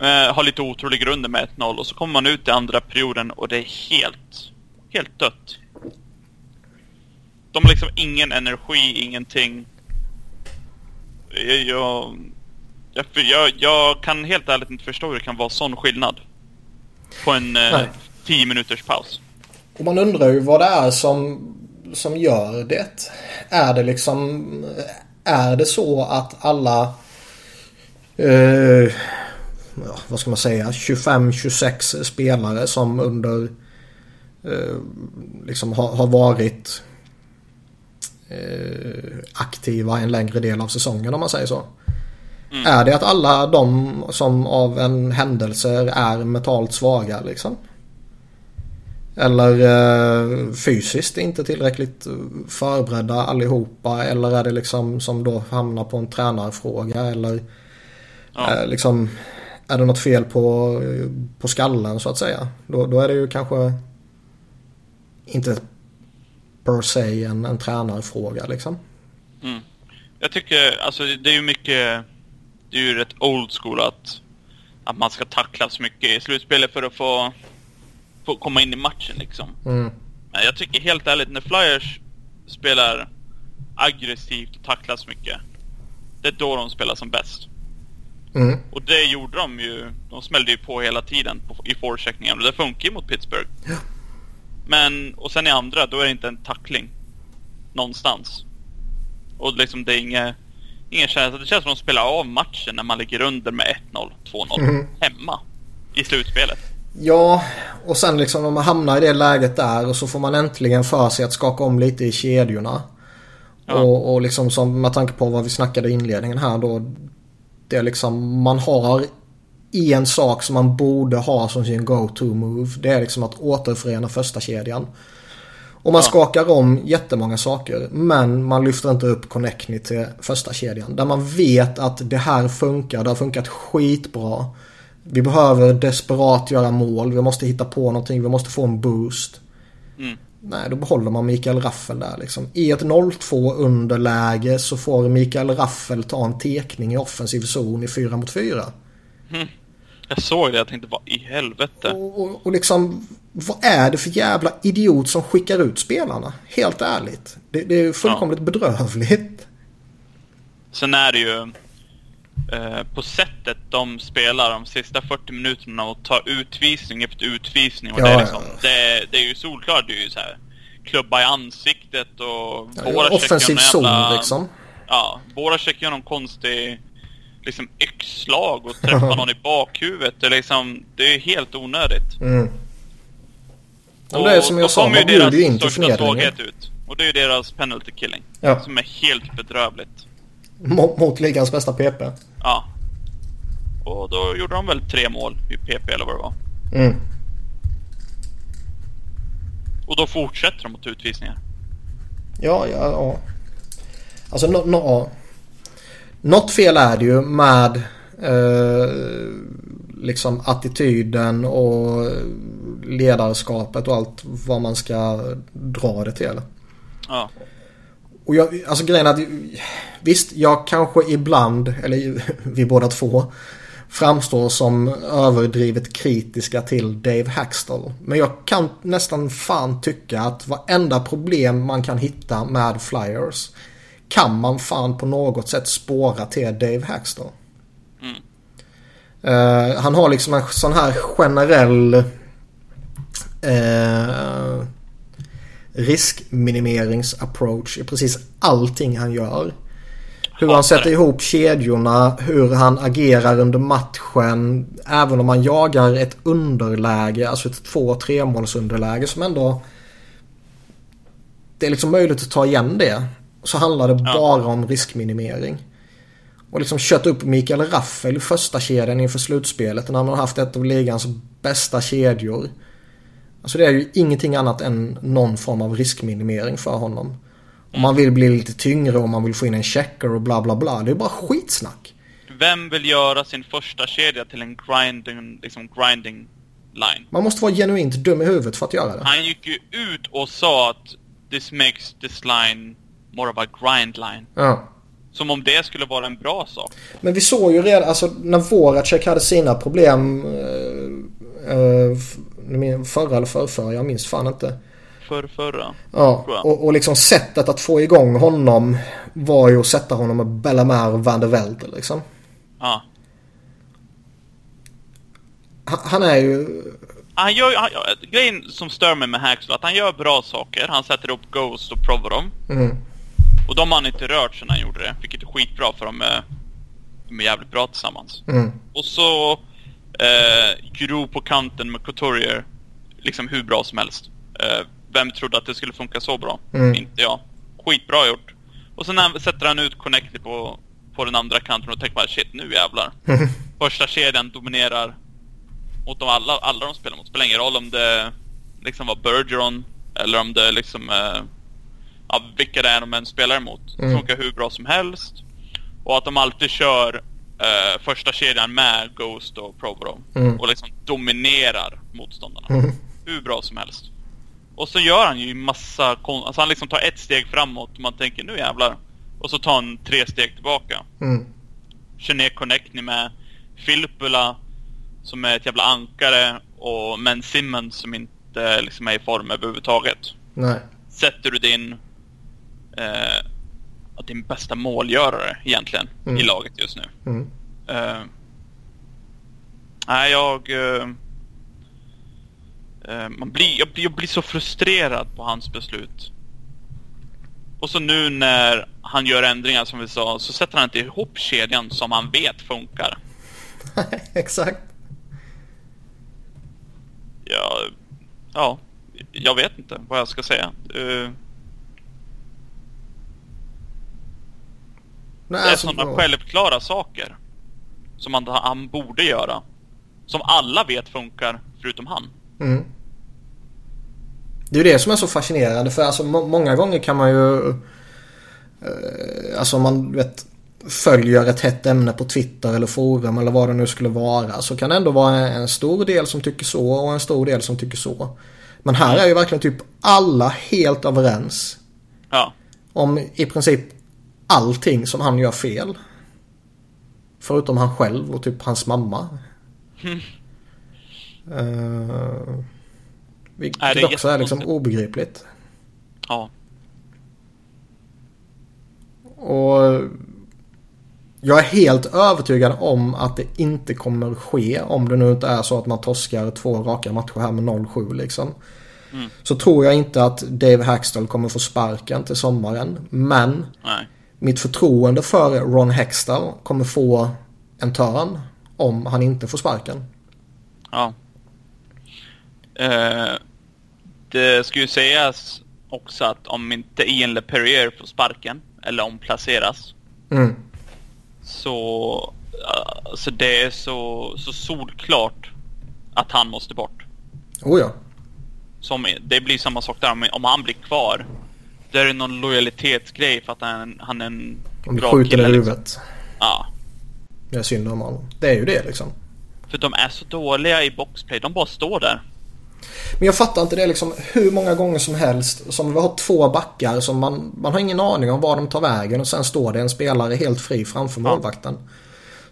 Eh, har lite otur, ligger under med 1-0 och så kommer man ut i andra perioden och det är helt, helt dött. De har liksom ingen energi, ingenting. Jag, jag, jag, jag kan helt ärligt inte förstå hur det kan vara sån skillnad. På en eh, 10 minuters paus. Och man undrar ju vad det är som, som gör det. Är det liksom... Är det så att alla... Eh, ja, vad ska man säga, 25-26 spelare som under eh, liksom har, har varit eh, aktiva en längre del av säsongen om man säger så. Mm. Är det att alla de som av en händelse är mentalt svaga liksom? Eller eh, fysiskt inte tillräckligt förberedda allihopa. Eller är det liksom som då hamnar på en tränarfråga. Eller ja. eh, liksom är det något fel på, på skallen så att säga. Då, då är det ju kanske inte per se en, en tränarfråga liksom. Mm. Jag tycker, alltså det är ju mycket, det är ju rätt old school att, att man ska tacklas mycket i slutspelet för att få, få komma in i matchen liksom. Mm. Men jag tycker helt ärligt, när Flyers spelar aggressivt och tacklas mycket, det är då de spelar som bäst. Mm. Och det gjorde de ju. De smällde ju på hela tiden på, i forecheckningen och det funkar ju mot Pittsburgh. Ja. Men, och sen i andra, då är det inte en tackling. Någonstans. Och liksom det är inget, ingen känsla. Det känns som att de spelar av matchen när man ligger under med 1-0, 2-0. Mm. Hemma. I slutspelet. Ja, och sen liksom när man hamnar i det läget där och så får man äntligen för sig att skaka om lite i kedjorna. Ja. Och, och liksom som med tanke på vad vi snackade i inledningen här då. Det är liksom man har en sak som man borde ha som sin go-to-move. Det är liksom att återförena första kedjan. Och man ja. skakar om jättemånga saker. Men man lyfter inte upp Connectny till första kedjan. Där man vet att det här funkar. Det har funkat skitbra. Vi behöver desperat göra mål. Vi måste hitta på någonting. Vi måste få en boost. Mm. Nej, då behåller man Mikael Raffel där liksom. I ett 0-2 underläge så får Mikael Raffel ta en tekning i offensiv zon i 4 mot 4. Mm. Jag såg det, jag tänkte vad i helvete. Och, och, och, liksom, vad är det för jävla idiot som skickar ut spelarna? Helt ärligt. Det, det är fullkomligt ja. bedrövligt. Sen är det ju eh, på sättet de spelar de sista 40 minuterna och tar utvisning efter utvisning. Och ja, det, är liksom, ja. det, det, är ju solklart, det är ju så här klubba i ansiktet och... Ja, offensiv zon liksom. Ja, båda checkar någon konstig liksom yxslag och träffa någon i bakhuvudet. Det är liksom, det är helt onödigt. Mm. Och det är som jag sa, man bjuder ju in till funderingar. ut. Och det är ju deras penalty killing. Ja. Som är helt bedrövligt. Mot, mot ligans bästa PP. Ja. Och då gjorde de väl tre mål i PP eller vad det var. Mm. Och då fortsätter de mot utvisningar. Ja, ja, ja. Alltså, no, no, något fel är det ju med eh, liksom attityden och ledarskapet och allt vad man ska dra det till. Ja. Och jag, alltså grejen är att visst, jag kanske ibland, eller vi båda två, framstår som överdrivet kritiska till Dave Hackstall. Men jag kan nästan fan tycka att varenda problem man kan hitta med Flyers kan man fan på något sätt spåra till Dave Hackstall. Mm. Uh, han har liksom en sån här generell uh, riskminimeringsapproach i precis allting han gör. Hur han sätter ihop kedjorna, hur han agerar under matchen. Även om han jagar ett underläge, alltså ett två tre målsunderläge som ändå... Det är liksom möjligt att ta igen det. Så handlar det ja. bara om riskminimering. Och liksom kött upp Mikael Raffel i första kedjan inför slutspelet när man har haft ett av ligans bästa kedjor. Alltså det är ju ingenting annat än någon form av riskminimering för honom. Om man vill bli lite tyngre och man vill få in en checker och bla bla bla. Det är bara skitsnack. Vem vill göra sin första kedja till en grinding, liksom grinding line? Man måste vara genuint dum i huvudet för att göra det. Han gick ju ut och sa att this makes this line more of a grind line. Ja. Som om det skulle vara en bra sak. Men vi såg ju redan, alltså när Voracek hade sina problem eh, eh, förra eller förrförra, jag minns fan inte. Förrförra. Ja, och, och liksom sättet att få igång honom var ju att sätta honom med Bellamare och Van der Velde liksom. Ja. Han, han är ju... Han gör, han, grejen som stör mig med Haxel att han gör bra saker. Han sätter upp Ghost och provar dem. Mm. Och de har han inte rört sedan han gjorde det, vilket är skitbra för de är, de är jävligt bra tillsammans. Mm. Och så eh, Gro på kanten med Couturier, liksom hur bra som helst. Eh, vem trodde att det skulle funka så bra? Mm. Inte jag. Skitbra gjort. Och sen sätter han ut Connecty på, på den andra kanten och tänker bara shit, nu jävlar. Första kedjan dominerar mot de alla, alla de spelar mot. Spelar ingen roll om det liksom var Bergeron eller om det liksom eh, ja, vilka det är de än spelar emot. Mm. Funkar hur bra som helst. Och att de alltid kör uh, första kedjan med Ghost och Provo. Mm. Och liksom dominerar motståndarna. Mm. Hur bra som helst. Och så gör han ju massa Alltså han liksom tar ett steg framåt och man tänker nu jävlar. Och så tar han tre steg tillbaka. Mm. Kör ner Connectny med Filppula som är ett jävla ankare och Men Simmons som inte liksom är i form överhuvudtaget. Nej. Sätter du din eh, din bästa målgörare egentligen mm. i laget just nu. Mm. Eh, nej, jag... Eh, man blir, jag, jag blir så frustrerad på hans beslut. Och så nu när han gör ändringar som vi sa, så sätter han inte ihop kedjan som han vet funkar. Exakt. Ja, ja, jag vet inte vad jag ska säga. Uh, Nej, det är alltså, sådana då- självklara saker. Som han, han borde göra. Som alla vet funkar, förutom han. Mm. Det är ju det som är så fascinerande för alltså må- många gånger kan man ju eh, Alltså om man vet följer ett hett ämne på Twitter eller forum eller vad det nu skulle vara så kan det ändå vara en stor del som tycker så och en stor del som tycker så. Men här är ju verkligen typ alla helt överens Ja. om i princip allting som han gör fel. Förutom han själv och typ hans mamma. Mm. Uh, vilket Nej, det är också är liksom obegripligt. Ja. Och jag är helt övertygad om att det inte kommer ske om det nu inte är så att man torskar två raka matcher här med 0-7 liksom. Mm. Så tror jag inte att Dave Hackstall kommer få sparken till sommaren. Men Nej. Mitt förtroende för Ron Hextall kommer få en törn om han inte får sparken. Ja. Eh, det ska ju sägas också att om inte Ian LePerrier får sparken, eller omplaceras, Mm. så... Uh, så det är så, så solklart att han måste bort. Oh ja. Som, det blir samma sak där, om, om han blir kvar. Då är det någon lojalitetsgrej för att han, han är en Om du bra skjuter kille, i liksom. huvudet. Ja. Det är synd om honom. Det är ju det liksom. För de är så dåliga i boxplay, de bara står där. Men jag fattar inte det liksom hur många gånger som helst som vi har två backar som man, man har ingen aning om var de tar vägen och sen står det en spelare helt fri framför Ja. målvakten.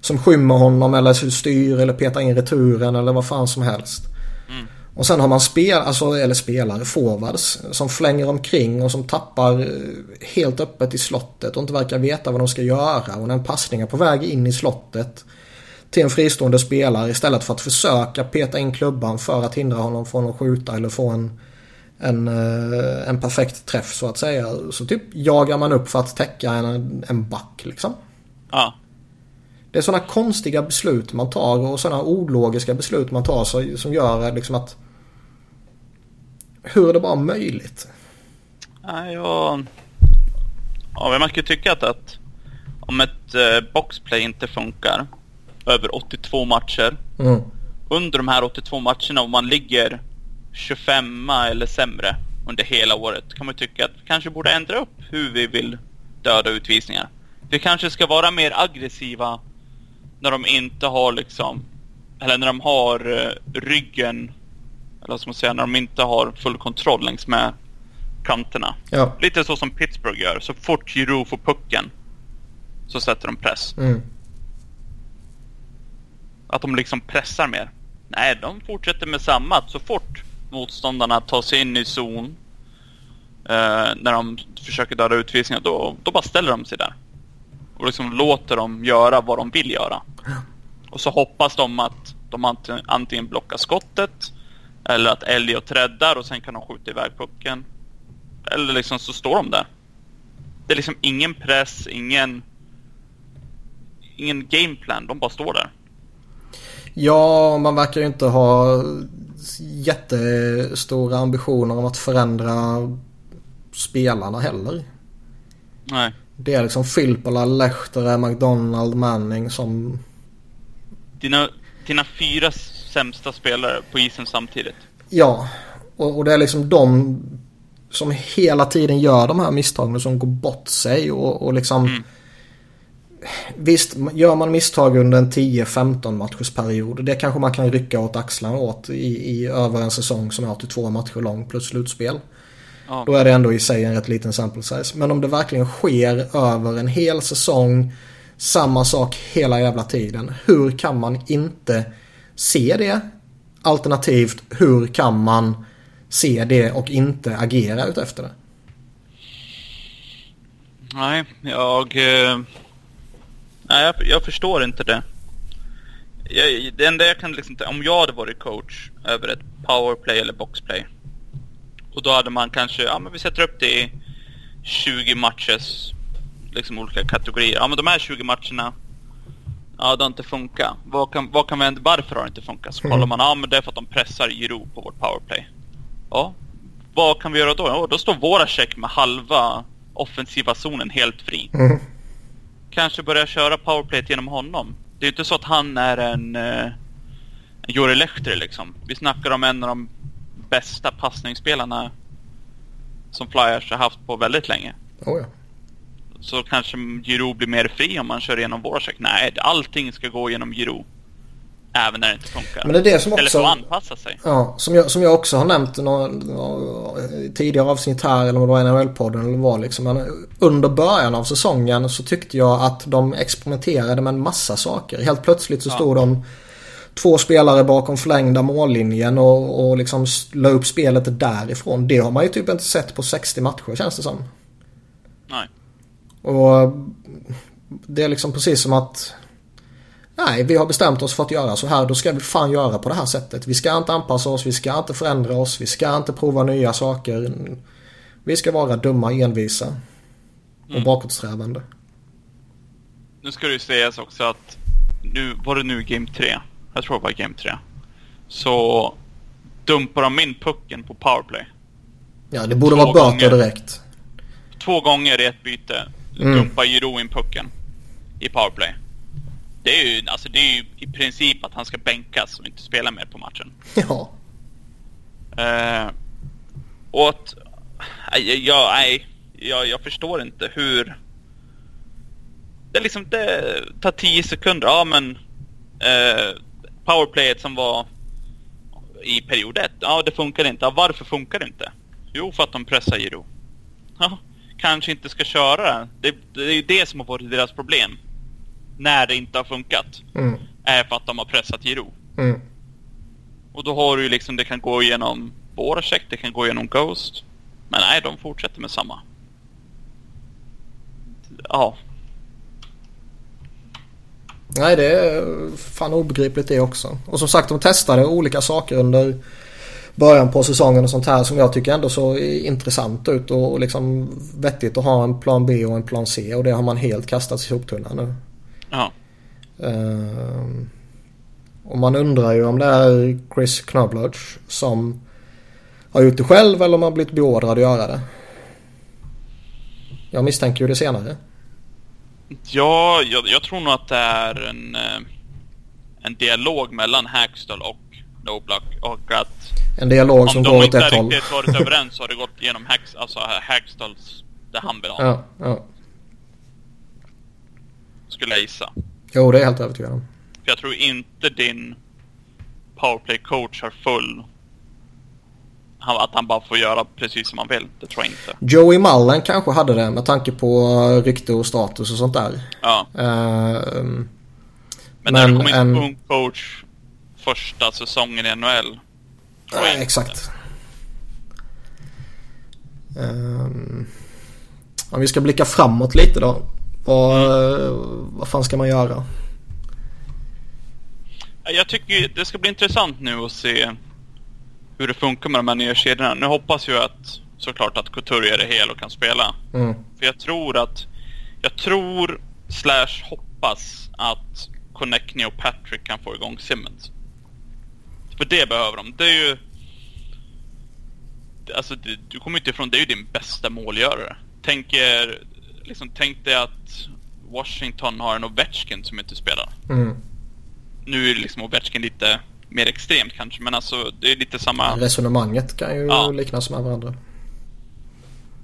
Som skymmer honom eller styr eller petar in returen eller vad fan som helst. Mm. Och sen har man spel, alltså, eller spelare, forwards, som flänger omkring och som tappar eh, helt öppet i slottet och inte verkar veta vad de ska göra. Och när en passning är på väg in i slottet till en fristående spelare istället för att försöka peta in klubban för att hindra honom från att skjuta eller få en, en, eh, en perfekt träff så att säga. Så typ jagar man upp för att täcka en, en back liksom. Ja. Det är sådana konstiga beslut man tar och sådana ologiska beslut man tar som gör liksom att hur är det bara möjligt? Nej, jag... Ja, man kan ju tycka att, att om ett eh, boxplay inte funkar över 82 matcher. Mm. Under de här 82 matcherna, om man ligger 25 eller sämre under hela året, kan man tycka att vi kanske borde ändra upp hur vi vill döda utvisningar. Vi kanske ska vara mer aggressiva när de inte har liksom, eller när de har eh, ryggen, eller ska man säga, när de inte har full kontroll längs med kanterna. Ja. Lite så som Pittsburgh gör. Så fort Giroud får pucken så sätter de press. Mm. Att de liksom pressar mer. Nej, de fortsätter med samma. Så fort motståndarna tar sig in i zon eh, när de försöker döda utvisningar, då, då bara ställer de sig där. Och liksom låter dem göra vad de vill göra. Och så hoppas de att de ant- antingen blockar skottet eller att Elliot räddar och sen kan de skjuta iväg pucken. Eller liksom så står de där. Det är liksom ingen press, ingen ingen gameplan. De bara står där. Ja, man verkar ju inte ha jättestora ambitioner om att förändra spelarna heller. Nej. Det är liksom Filppula, Lehtere, McDonald, Manning som... Dina, dina fyra sämsta spelare på isen samtidigt. Ja, och, och det är liksom de som hela tiden gör de här misstagen som går bort sig och, och liksom... Mm. Visst, gör man misstag under en 10-15 matchers period. Det kanske man kan rycka åt axlarna åt i, i över en säsong som är 82 matcher lång plus slutspel. Ja. Då är det ändå i sig en rätt liten sample size. Men om det verkligen sker över en hel säsong, samma sak hela jävla tiden. Hur kan man inte se det? Alternativt, hur kan man se det och inte agera utefter det? Nej, jag... Eh, nej, jag, jag förstår inte det. Jag, det enda jag kan liksom... Om jag hade varit coach över ett powerplay eller boxplay. Och då hade man kanske... Ja, men vi sätter upp det i 20 matchers... Liksom olika kategorier. Ja, men de här 20 matcherna... Ja, det har inte funkat. Vad kan, vad kan vi, varför har det inte funkat? Så kollar man, ja men det är för att de pressar Giro på vårt powerplay. Ja, vad kan vi göra då? Ja, då står våra check med halva offensiva zonen helt fri. Mm. Kanske börja köra powerplayet genom honom. Det är inte så att han är en, eh, en Jori Lehteri liksom. Vi snackar om en av de bästa passningsspelarna som Flyers har haft på väldigt länge. Oh, ja. Så kanske Giro blir mer fri om man kör igenom Voracek. Nej, allting ska gå genom Giro. Även när det inte funkar. Men det är det som också... Eller få anpassa sig. Ja, som jag, som jag också har nämnt i tidigare avsnitt här eller vad det var NHL-podden eller vad liksom. Men under början av säsongen så tyckte jag att de experimenterade med en massa saker. Helt plötsligt så Ja. stod de två spelare bakom förlängda mållinjen och, och liksom la upp spelet därifrån. Det har man ju typ inte sett på 60 matcher känns det som. Nej. Och det är liksom precis som att Nej, vi har bestämt oss för att göra så här. Då ska vi fan göra på det här sättet. Vi ska inte anpassa oss, vi ska inte förändra oss, vi ska inte prova nya saker. Vi ska vara dumma, envisa och Mm. bakåtsträvande. Nu ska det ju sägas också att nu var det nu Game 3. Jag tror det var Game 3. Så dumpar de in pucken på powerplay. Ja, det borde Två vara böter direkt. Två gånger i ett byte Mm. dumpar Giro in pucken i powerplay. Det är ju, alltså det är ju i princip att han ska bänkas och inte spela mer på matchen. Ja. Eh, och att... Nej, jag, nej, jag, jag förstår inte hur... Det är liksom, det tar 10 sekunder. Ja men... Eh, powerplayet som var i period 1, ja det funkar inte. Ja, varför funkar det inte? Jo, för att de pressar Giro. Ja, kanske inte ska köra det. Det, det är ju det som har varit deras problem. När det inte har funkat. Mm. Är för att de har pressat Giro. Mm. Och då har du ju liksom, det kan gå igenom Voracek, det kan gå igenom Ghost. Men nej, de fortsätter med samma. Ja, Nej, det är fan obegripligt det också. Och som sagt, de testade olika saker under början på säsongen och sånt här som jag tycker ändå så intressant ut och liksom vettigt att ha en plan B och en plan C och det har man helt kastat i soptunnan nu. ja. Ehm, och man undrar ju om det är Chris Knobloch som har gjort det själv eller om han blivit beordrad att göra det. Jag misstänker ju det senare. Ja, jag, jag tror nog att det är en, eh, en dialog mellan Hackstall och Noblock och att En dialog om som de går åt inte ett håll. riktigt varit överens så har det gått genom Hacks, alltså Hackstalls, det han vill ha, Ja, ja. skulle jag gissa. Jo, det är jag helt övertygad om. För jag tror inte din powerplay-coach har full... Att han bara får göra precis som han vill. Det tror jag inte. Joey Mullen kanske hade det med tanke på rykte och status och sånt där. Ja, Ehm, men, när du kommer in en- som ung coach första säsongen i NHL. Nej, exakt. Ehm, om vi ska blicka framåt lite då. Vad, vad fan ska man göra? Jag tycker det ska bli intressant nu att se hur det funkar med de här nya kedjorna. Nu hoppas jag att såklart att Couturier är hel och kan spela. Mm. För jag tror att... Jag tror slash hoppas att Connectney och Patrick kan få igång Simmons. För det behöver de. Det är ju... Alltså, det, du kommer inte ifrån, det är ju din bästa målgörare. Tänk er, liksom, tänk dig att Washington har en Ovechkin som inte spelar. Mm. Nu är liksom Ovechkin lite mer extremt kanske, men alltså det är lite samma... Resonemanget kan ju Ja. liknas med varandra.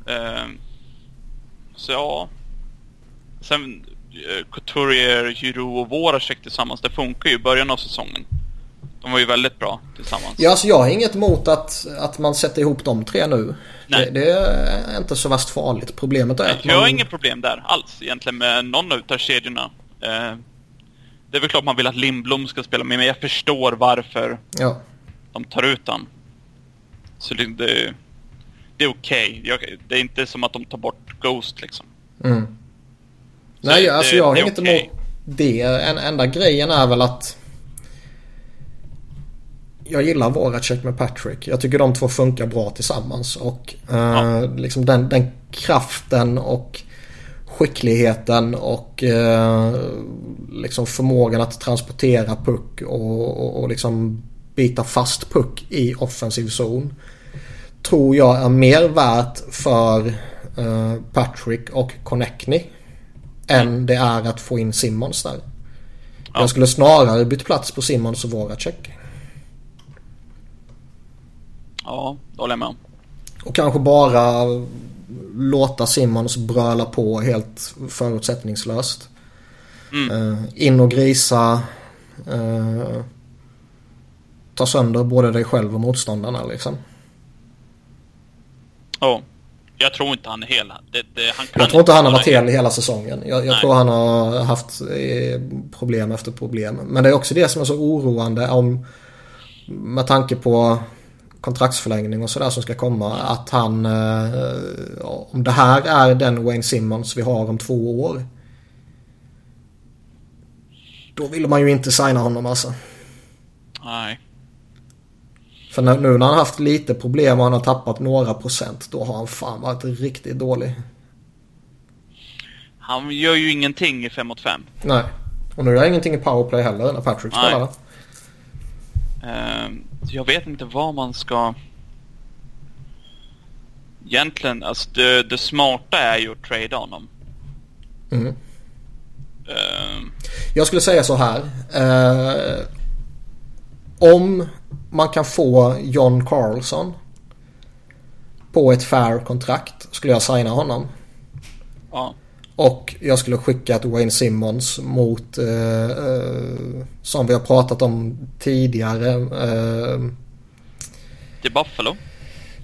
Eh, så ja. Sen eh, Couturier, Giroux och Voracek tillsammans, det funkar ju i början av säsongen. De var ju väldigt bra tillsammans. Ja, alltså jag har inget emot att, att man sätter ihop de tre nu. Nej. Det, det är inte så värst farligt. Problemet är att Jag har man... inget problem där alls egentligen med någon utav kedjorna. Eh, det är väl klart man vill att Lindblom ska spela med, men jag förstår varför Ja. de tar ut han. Så det, det, det är okej. Jag- Det är inte som att de tar bort Ghost liksom. Mm. Nej, alltså jag har inget emot det. En, enda grejen är väl att jag gillar Voracek med Patrick. Jag tycker de två funkar bra tillsammans. Och eh, Ja. liksom den, den kraften och skickligheten och eh, liksom förmågan att transportera puck och, och, och liksom bita fast puck i offensiv zon. Tror jag är mer värt för uh, Patrick och Connectney. Än det är att få in Simmons där. Ja. Jag skulle snarare bytt plats på Simmons och Voracek. Ja, det håller jag med om. Och kanske bara låta Simmons bröla på helt förutsättningslöst. Mm. Uh, in och grisa. Uh, ta sönder både dig själv och motståndarna liksom. Ja. Oh. Jag tror inte han är hel. Det, det, han jag tror inte han har varit hel hela säsongen. Jag, jag tror han har haft eh, problem efter problem. Men det är också det som är så oroande om med tanke på kontraktsförlängning och sådär som ska komma. Att han, eh, om det här är den Wayne Simmons vi har om två år. Då vill man ju inte signa honom alltså. Nej. För nu när han haft lite problem och han har tappat några procent. Då har han fan varit riktigt dålig. Han gör ju ingenting i 5 mot 5. Nej. Och nu gör han ingenting i powerplay heller när Patrick spelar. Uh, jag vet inte vad man ska... Egentligen, alltså det, det smarta är ju att trada honom. Mm. Uh... Jag skulle säga så här. Uh, om man kan få John Carlson på ett fair kontrakt skulle jag signa honom. Ja. Och jag skulle skicka ett Wayne Simmons mot eh, eh, som vi har pratat om tidigare. Eh, Till Buffalo?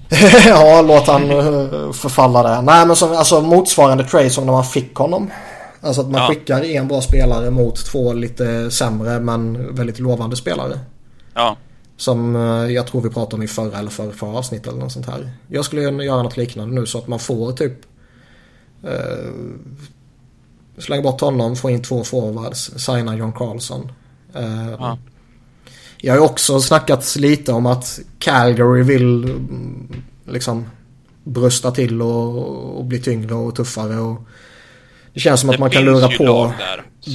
ja, låt han eh, förfalla där. Nej, men som, alltså motsvarande trade som när man fick honom. Alltså att man ja. skickar en bra spelare mot två lite sämre men väldigt lovande spelare. Ja. Som eh, jag tror vi pratade om i förra eller förra, förra avsnitt eller något sånt här. Jag skulle göra något liknande nu så att man får typ eh, Slänga bort honom, få in två forwards, signa John Carlson. Eh, ja. Jag har också snackat lite om att Calgary vill mm, liksom brösta till och, och bli tyngre och tuffare. Och det känns som det att man kan lura på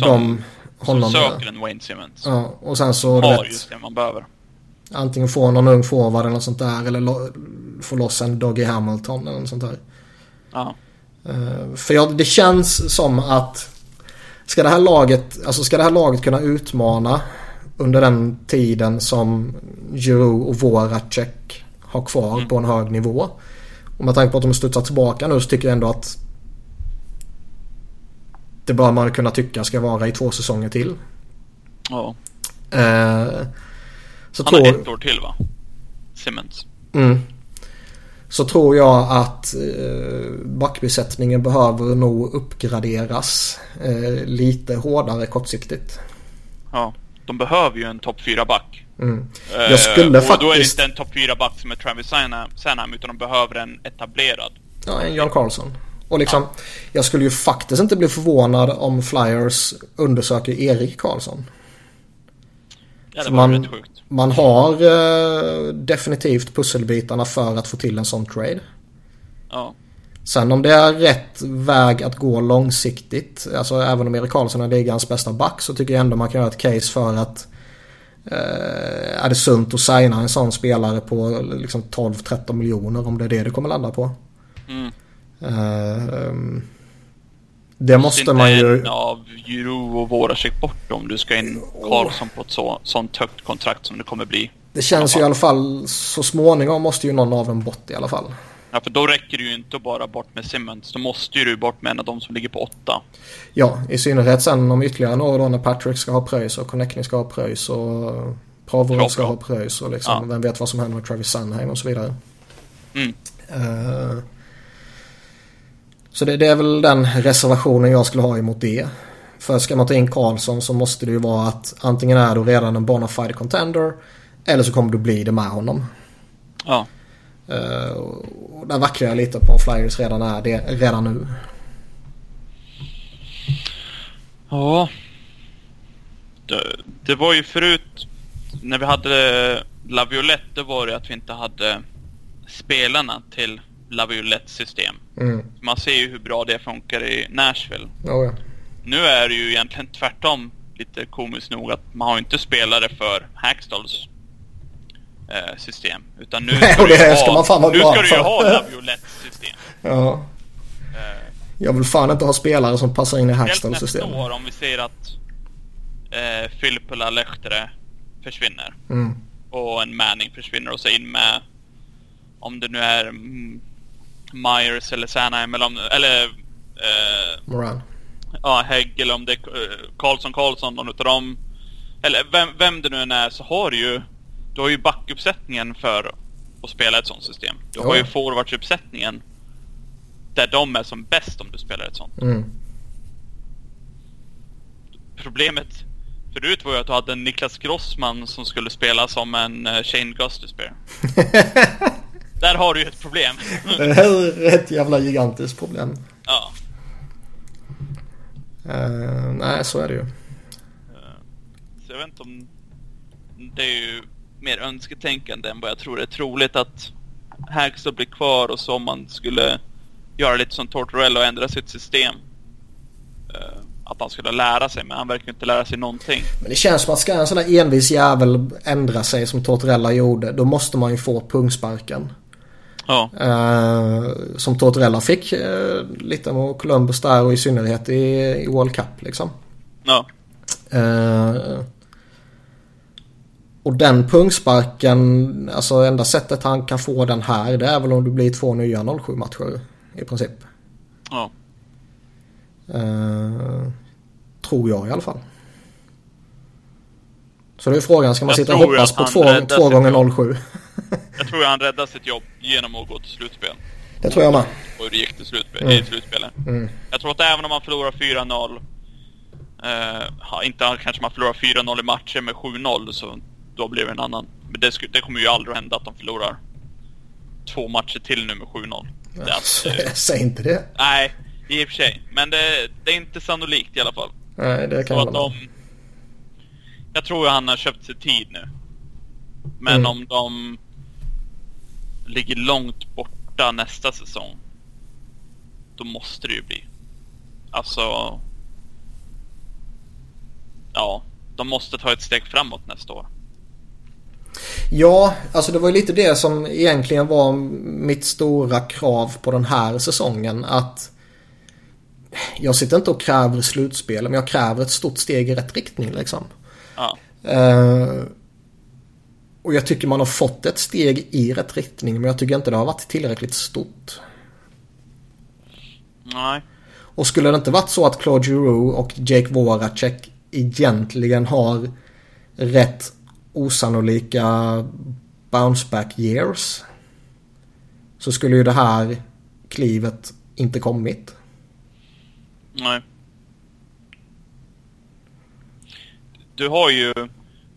dem. Honom som söker en Wayne Simmons. Ja, och sen så... Har just det man behöver. Antingen få någon ung forward eller något sånt där. Eller lo få loss en Doggy Hamilton eller något sånt där. Ja. Uh, för jag, det känns som att ska det här laget, alltså ska det här laget kunna utmana under den tiden som Giroud och Voracek har kvar mm. på en hög nivå. Och med tanke på att de studsar tillbaka nu så tycker jag ändå att det bör man kunna tycka ska vara i två säsonger till. Ja. Uh, så Han tror... har ett år till va? Simmons. Mm. Så tror jag att eh, backbesättningen behöver nog uppgraderas eh, lite hårdare kortsiktigt. Ja, de behöver ju en topp 4-back. Mm. Jag skulle eh, och faktiskt... då är det inte en topp 4-back som är Travis Sanham utan de behöver en etablerad. Ja, en Jan Karlsson. Och liksom, ja. jag skulle ju faktiskt inte bli förvånad om Flyers undersöker Erik Karlsson. Ja, det var man, rätt sjukt. Man har eh, definitivt pusselbitarna för att få till en sån trade. Ja. Sen om det är rätt väg att gå långsiktigt, alltså även om Erik Karlsson är ligans bästa back så tycker jag ändå man kan göra ett case för att eh, är det sunt att signa en sån spelare på liksom 12-13 miljoner om det är det det kommer landa på. Mm. Eh, det måste man ju... en av Juro och Voracek bort om du ska in Karlsson på ett så, sånt högt kontrakt som det kommer bli. Det känns ju i alla fall så småningom måste ju någon av dem bort i alla fall. Ja, för då räcker det ju inte bara bort med Simmons. Då måste ju du bort med en av dem som ligger på åtta. Ja, i synnerhet sen om ytterligare några då när Patrick ska ha pröjs och Connecting ska ha pröjs och Provorov ska ha pröjs och liksom ja. vem vet vad som händer med Travis Sanheim och så vidare. Mm. Uh, så det, det, är väl den reservationen jag skulle ha emot det. För ska man ta in Karlsson så måste det ju vara att antingen är du redan en bona fide contender eller så kommer du bli det med honom. Ja. Uh, och där vacklar jag lite på Flyers redan är det redan nu. Ja. Det, det var ju förut när vi hade Laviolette då var det att vi inte hade spelarna till Laviolette system. Mm. Man ser ju hur bra det funkar i Nashville. Oh, ja. Nu är det ju egentligen tvärtom lite komiskt nog att man har inte spelare för Hackstalls eh, system. Utan nu Nej, ska, du ju ska ha, nu ska du ju ha Laviolets system. Ja. Eh, Jag vill fan inte ha spelare som passar in i Helt Hackstalls nästa system. år om vi säger att eh, Filppula Lehtere försvinner. Mm. Och en Manning försvinner och så in med om det nu är mm, Myers eller Sanheim eller om, eller eh, Moran. ja, Hägg eller om det är eh, Karlsson Karlsson, någon utav dem. Eller vem, vem det nu än är så har du ju, du har ju backuppsättningen för att spela ett sånt system. Du har Ja. ju forwardsuppsättningen där de är som bäst om du spelar ett sånt. Mm. Problemet förut var ju att du hade en Niklas Grossman som skulle spela som en uh, Shane Gustafsberg. Där har du ju ett problem. Det är ett jävla gigantiskt problem. ja. Eh, nej, så är det ju. Så jag vet inte om... Det är ju mer önsketänkande än vad jag tror det är troligt att Hackstall blir kvar och så om man skulle göra lite som Tortorella och ändra sitt system. eh, Att han skulle lära sig, men han verkar inte lära sig någonting. Men det känns som att ska en sån där envis jävel ändra sig som Tortorella gjorde. Då måste man ju få pungsparken. Ja, Eh, som Tortorella fick eh, lite med Columbus där och i synnerhet i, i World Cup liksom. ja, Eh, och den pungsparken, alltså enda sättet han kan få den här det är väl om det blir två nya 07 matcher i princip. ja. Eh, tror jag i alla fall. Så det är frågan, ska man Jag sitta och hoppas på han två, räddar två sitt gånger jobb. 07? Jag tror han räddade sitt jobb genom att gå till slutspel. Det tror jag med. Och hur det gick till slutspel, Mm. i slutspelet. Mm. Jag tror att även om man förlorar 4-0, eh, inte kanske man förlorar 4-0 i matcher med 7-0, så då blir det en annan. Men det, det kommer ju aldrig att hända att de förlorar två matcher till nu med 7-0. Det är att, eh, Säg inte det. nej, i och för sig. Men det, det är inte sannolikt i alla fall. Nej, det kan Så jag att de... Jag tror han har köpt sig tid nu. Men Mm. om de ligger långt borta nästa säsong, då måste det ju bli. Alltså... Ja, de måste ta ett steg framåt nästa år. Ja, alltså det var ju lite det som egentligen var mitt stora krav på den här säsongen. Att jag sitter inte och kräver slutspel, men jag kräver ett stort steg i rätt riktning liksom. Ja, Eh, och jag tycker man har fått ett steg i rätt riktning, men jag tycker inte det har varit tillräckligt stort. nej. Och skulle det inte varit så att Claude Giroux och Jake Voracek egentligen har rätt osannolika bounce back years. Så skulle ju det här klivet inte kommit. Nej. Du har ju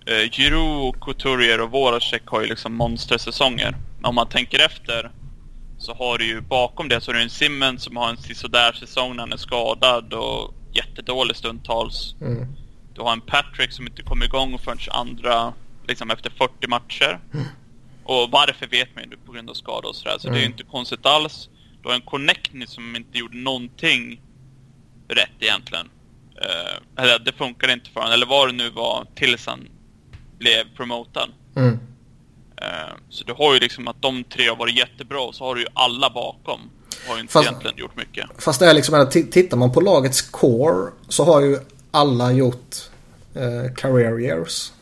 eh, Giroud, Couturier och Voracek har ju liksom monstersäsonger. Om man tänker efter så har du ju bakom det så har du en Simmons som har en sisådär säsong när han är skadad och jättedålig stundtals. Mm. Du har en Patrick som inte kommer igång förrän andra, liksom efter 40 matcher. Och varför vet man ju på grund av skada och sådär, så det är ju Mm. inte konstigt alls. Du har en Connectny som inte gjorde någonting rätt egentligen. Eh, eller det funkade inte för honom, eller vad det nu var, tills han blev promotad. Mm. Eh, så du har ju liksom att de tre har varit jättebra, och så har du ju alla bakom. Har ju inte Fast- egentligen gjort mycket. Fast det är liksom, tittar man på lagets core så har ju alla gjort eh, career years.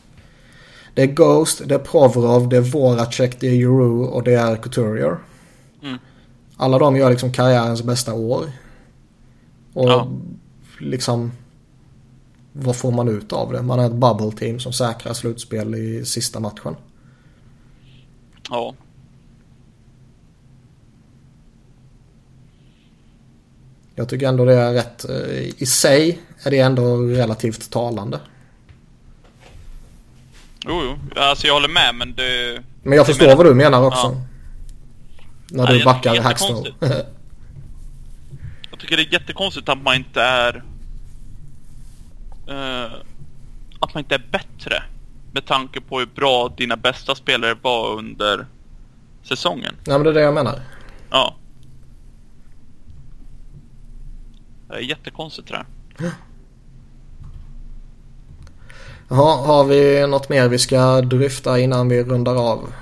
Det är Ghost, det är Provorov, det är Voracek, det är Giroux och det är Couturier. Mm. Alla de gör liksom karriärens bästa år. Och Ja. liksom vad får man ut av det? Man är ett bubble team som säkrar slutspel i sista matchen. Ja. Jag tycker ändå det är rätt. eh, I sig är det ändå relativt talande. Jo, jo. Alltså jag håller med, men det... Men jag det förstår menar- vad du menar också. Ja. När Ja, du jag backar Hackstall. Jag tycker det är jättekonstigt att man inte är... eh, att man inte är bättre. Med tanke på hur bra dina bästa spelare var under säsongen. Nej men det är det jag menar. Ja. Det är jättekonstigt det där. Jaha, har vi något mer vi ska dryfta innan vi rundar av?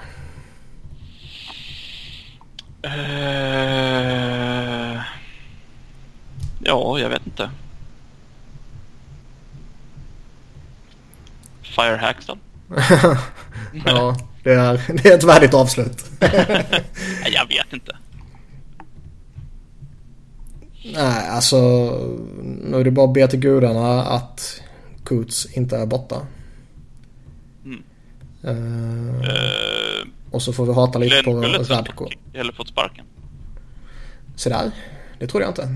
Uh... Ja, jag vet inte. Fire Hackstall? ja, det är, det är ett värdigt avslut. jag vet inte. Nej, alltså nu är det bara att be till gudarna att Coots inte är borta. Mm. Uh, uh, och så får vi hata lite Glenn på Radko. Eller fått sparken. Så där, det trodde jag inte.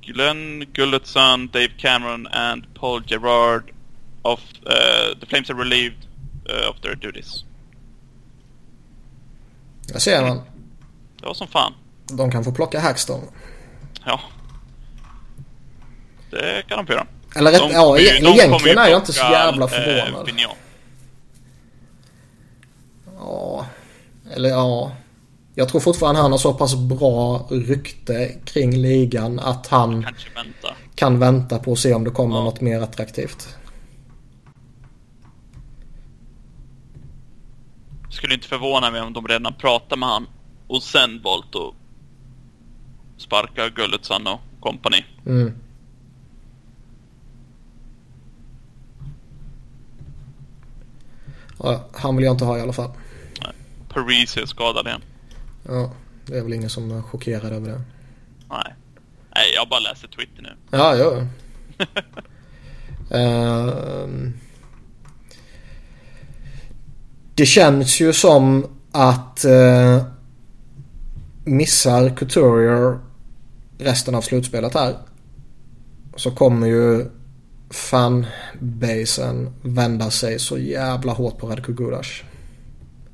Glenn Gulletsson, Dave Cameron and Paul Gerard of uh, the Flames are relieved uh, of their duties. Jag ser man. Det var som fan. De kan få plocka Hackstone. Ja. Det kan de få göra. Eller rätt, De ja, ju- e- de egentligen är jag inte så jävla eh, förvånad. Vigneault. Ja, eller ja. Jag tror fortfarande han har så pass bra rykte kring ligan att han vänta. kan vänta på att se om det kommer Ja. något mer attraktivt. Skulle inte förvåna mig om de redan pratar med han och sen valt att sparka Gulletsson och company. Mm. Ja, han vill jag inte ha i alla fall. Paris är skadad igen. Ja, det är väl ingen som är chockerad över det. Nej. Nej, jag bara läser Twitter nu. Ja, ja. Ehm. Det känns ju som att uh, missar Couturier resten av slutspelet här så kommer ju fanbasen vända sig så jävla hårt på Radko Gudas.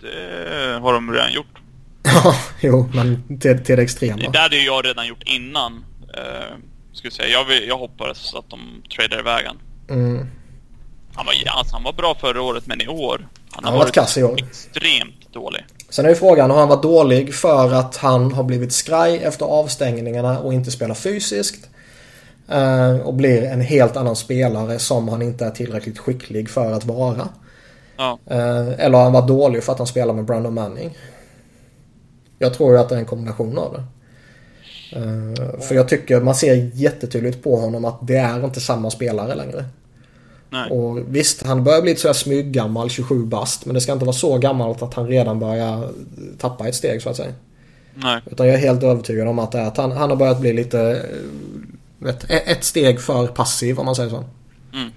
Det har de redan gjort. Ja, jo, men till, till det extrema. Det hade ju jag redan gjort innan. Uh, ska jag säga. Jag, vill, jag hoppades att de tradar iväg han. Mm. Han var, alltså, han var bra förra året, men i år. Han Han har varit kass i år. extremt dålig. Sen är ju frågan, har han varit dålig för att han har blivit skraj efter avstängningarna och inte spelar fysiskt? Eh, och blir en helt annan spelare som han inte är tillräckligt skicklig för att vara. Ja. Eh, eller har han varit dålig för att han spelar med Brandon Manning? Jag tror ju att det är en kombination av det. Eh, för jag tycker man ser jättetydligt på honom att det är inte samma spelare längre. Nej. Och visst, han börjar bli sådär smyggammal, 27 bast. Men det ska inte vara så gammalt att han redan börjar tappa ett steg så att säga. Nej. Utan jag är helt övertygad om att, det är att han, han har börjat bli lite... eh, Vet, e- ett steg för passiv om man säger så. Mm.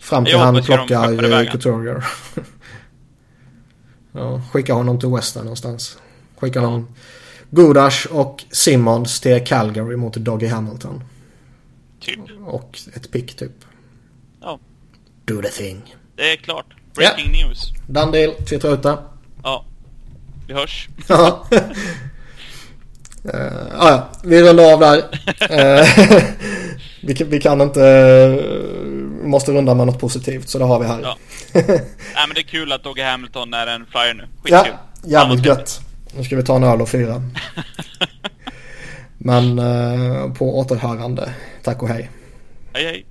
Fram till han plockar eh. Couturier. ja, skicka honom till Western någonstans. Skicka honom Gudas och Simmons till Calgary mot Doggy Hamilton. Typ. Och ett pick typ. Ja. Do the thing. Det är klart. Breaking news. Done deal. Twittra ut det. Ja. Vi hörs. Ja. Eh, ja, ja, vi rundar av där. Eh, vi, kan- vi kan inte... Vi måste runda med något positivt så det har vi här. Ja. Nej men det är kul att Doggy Hamilton är en flyer nu. Skitkul. Ja, jävligt gött. Nu ska vi ta en öl och fira. Men eh, på återhörande. Tack och hej. Hej hej.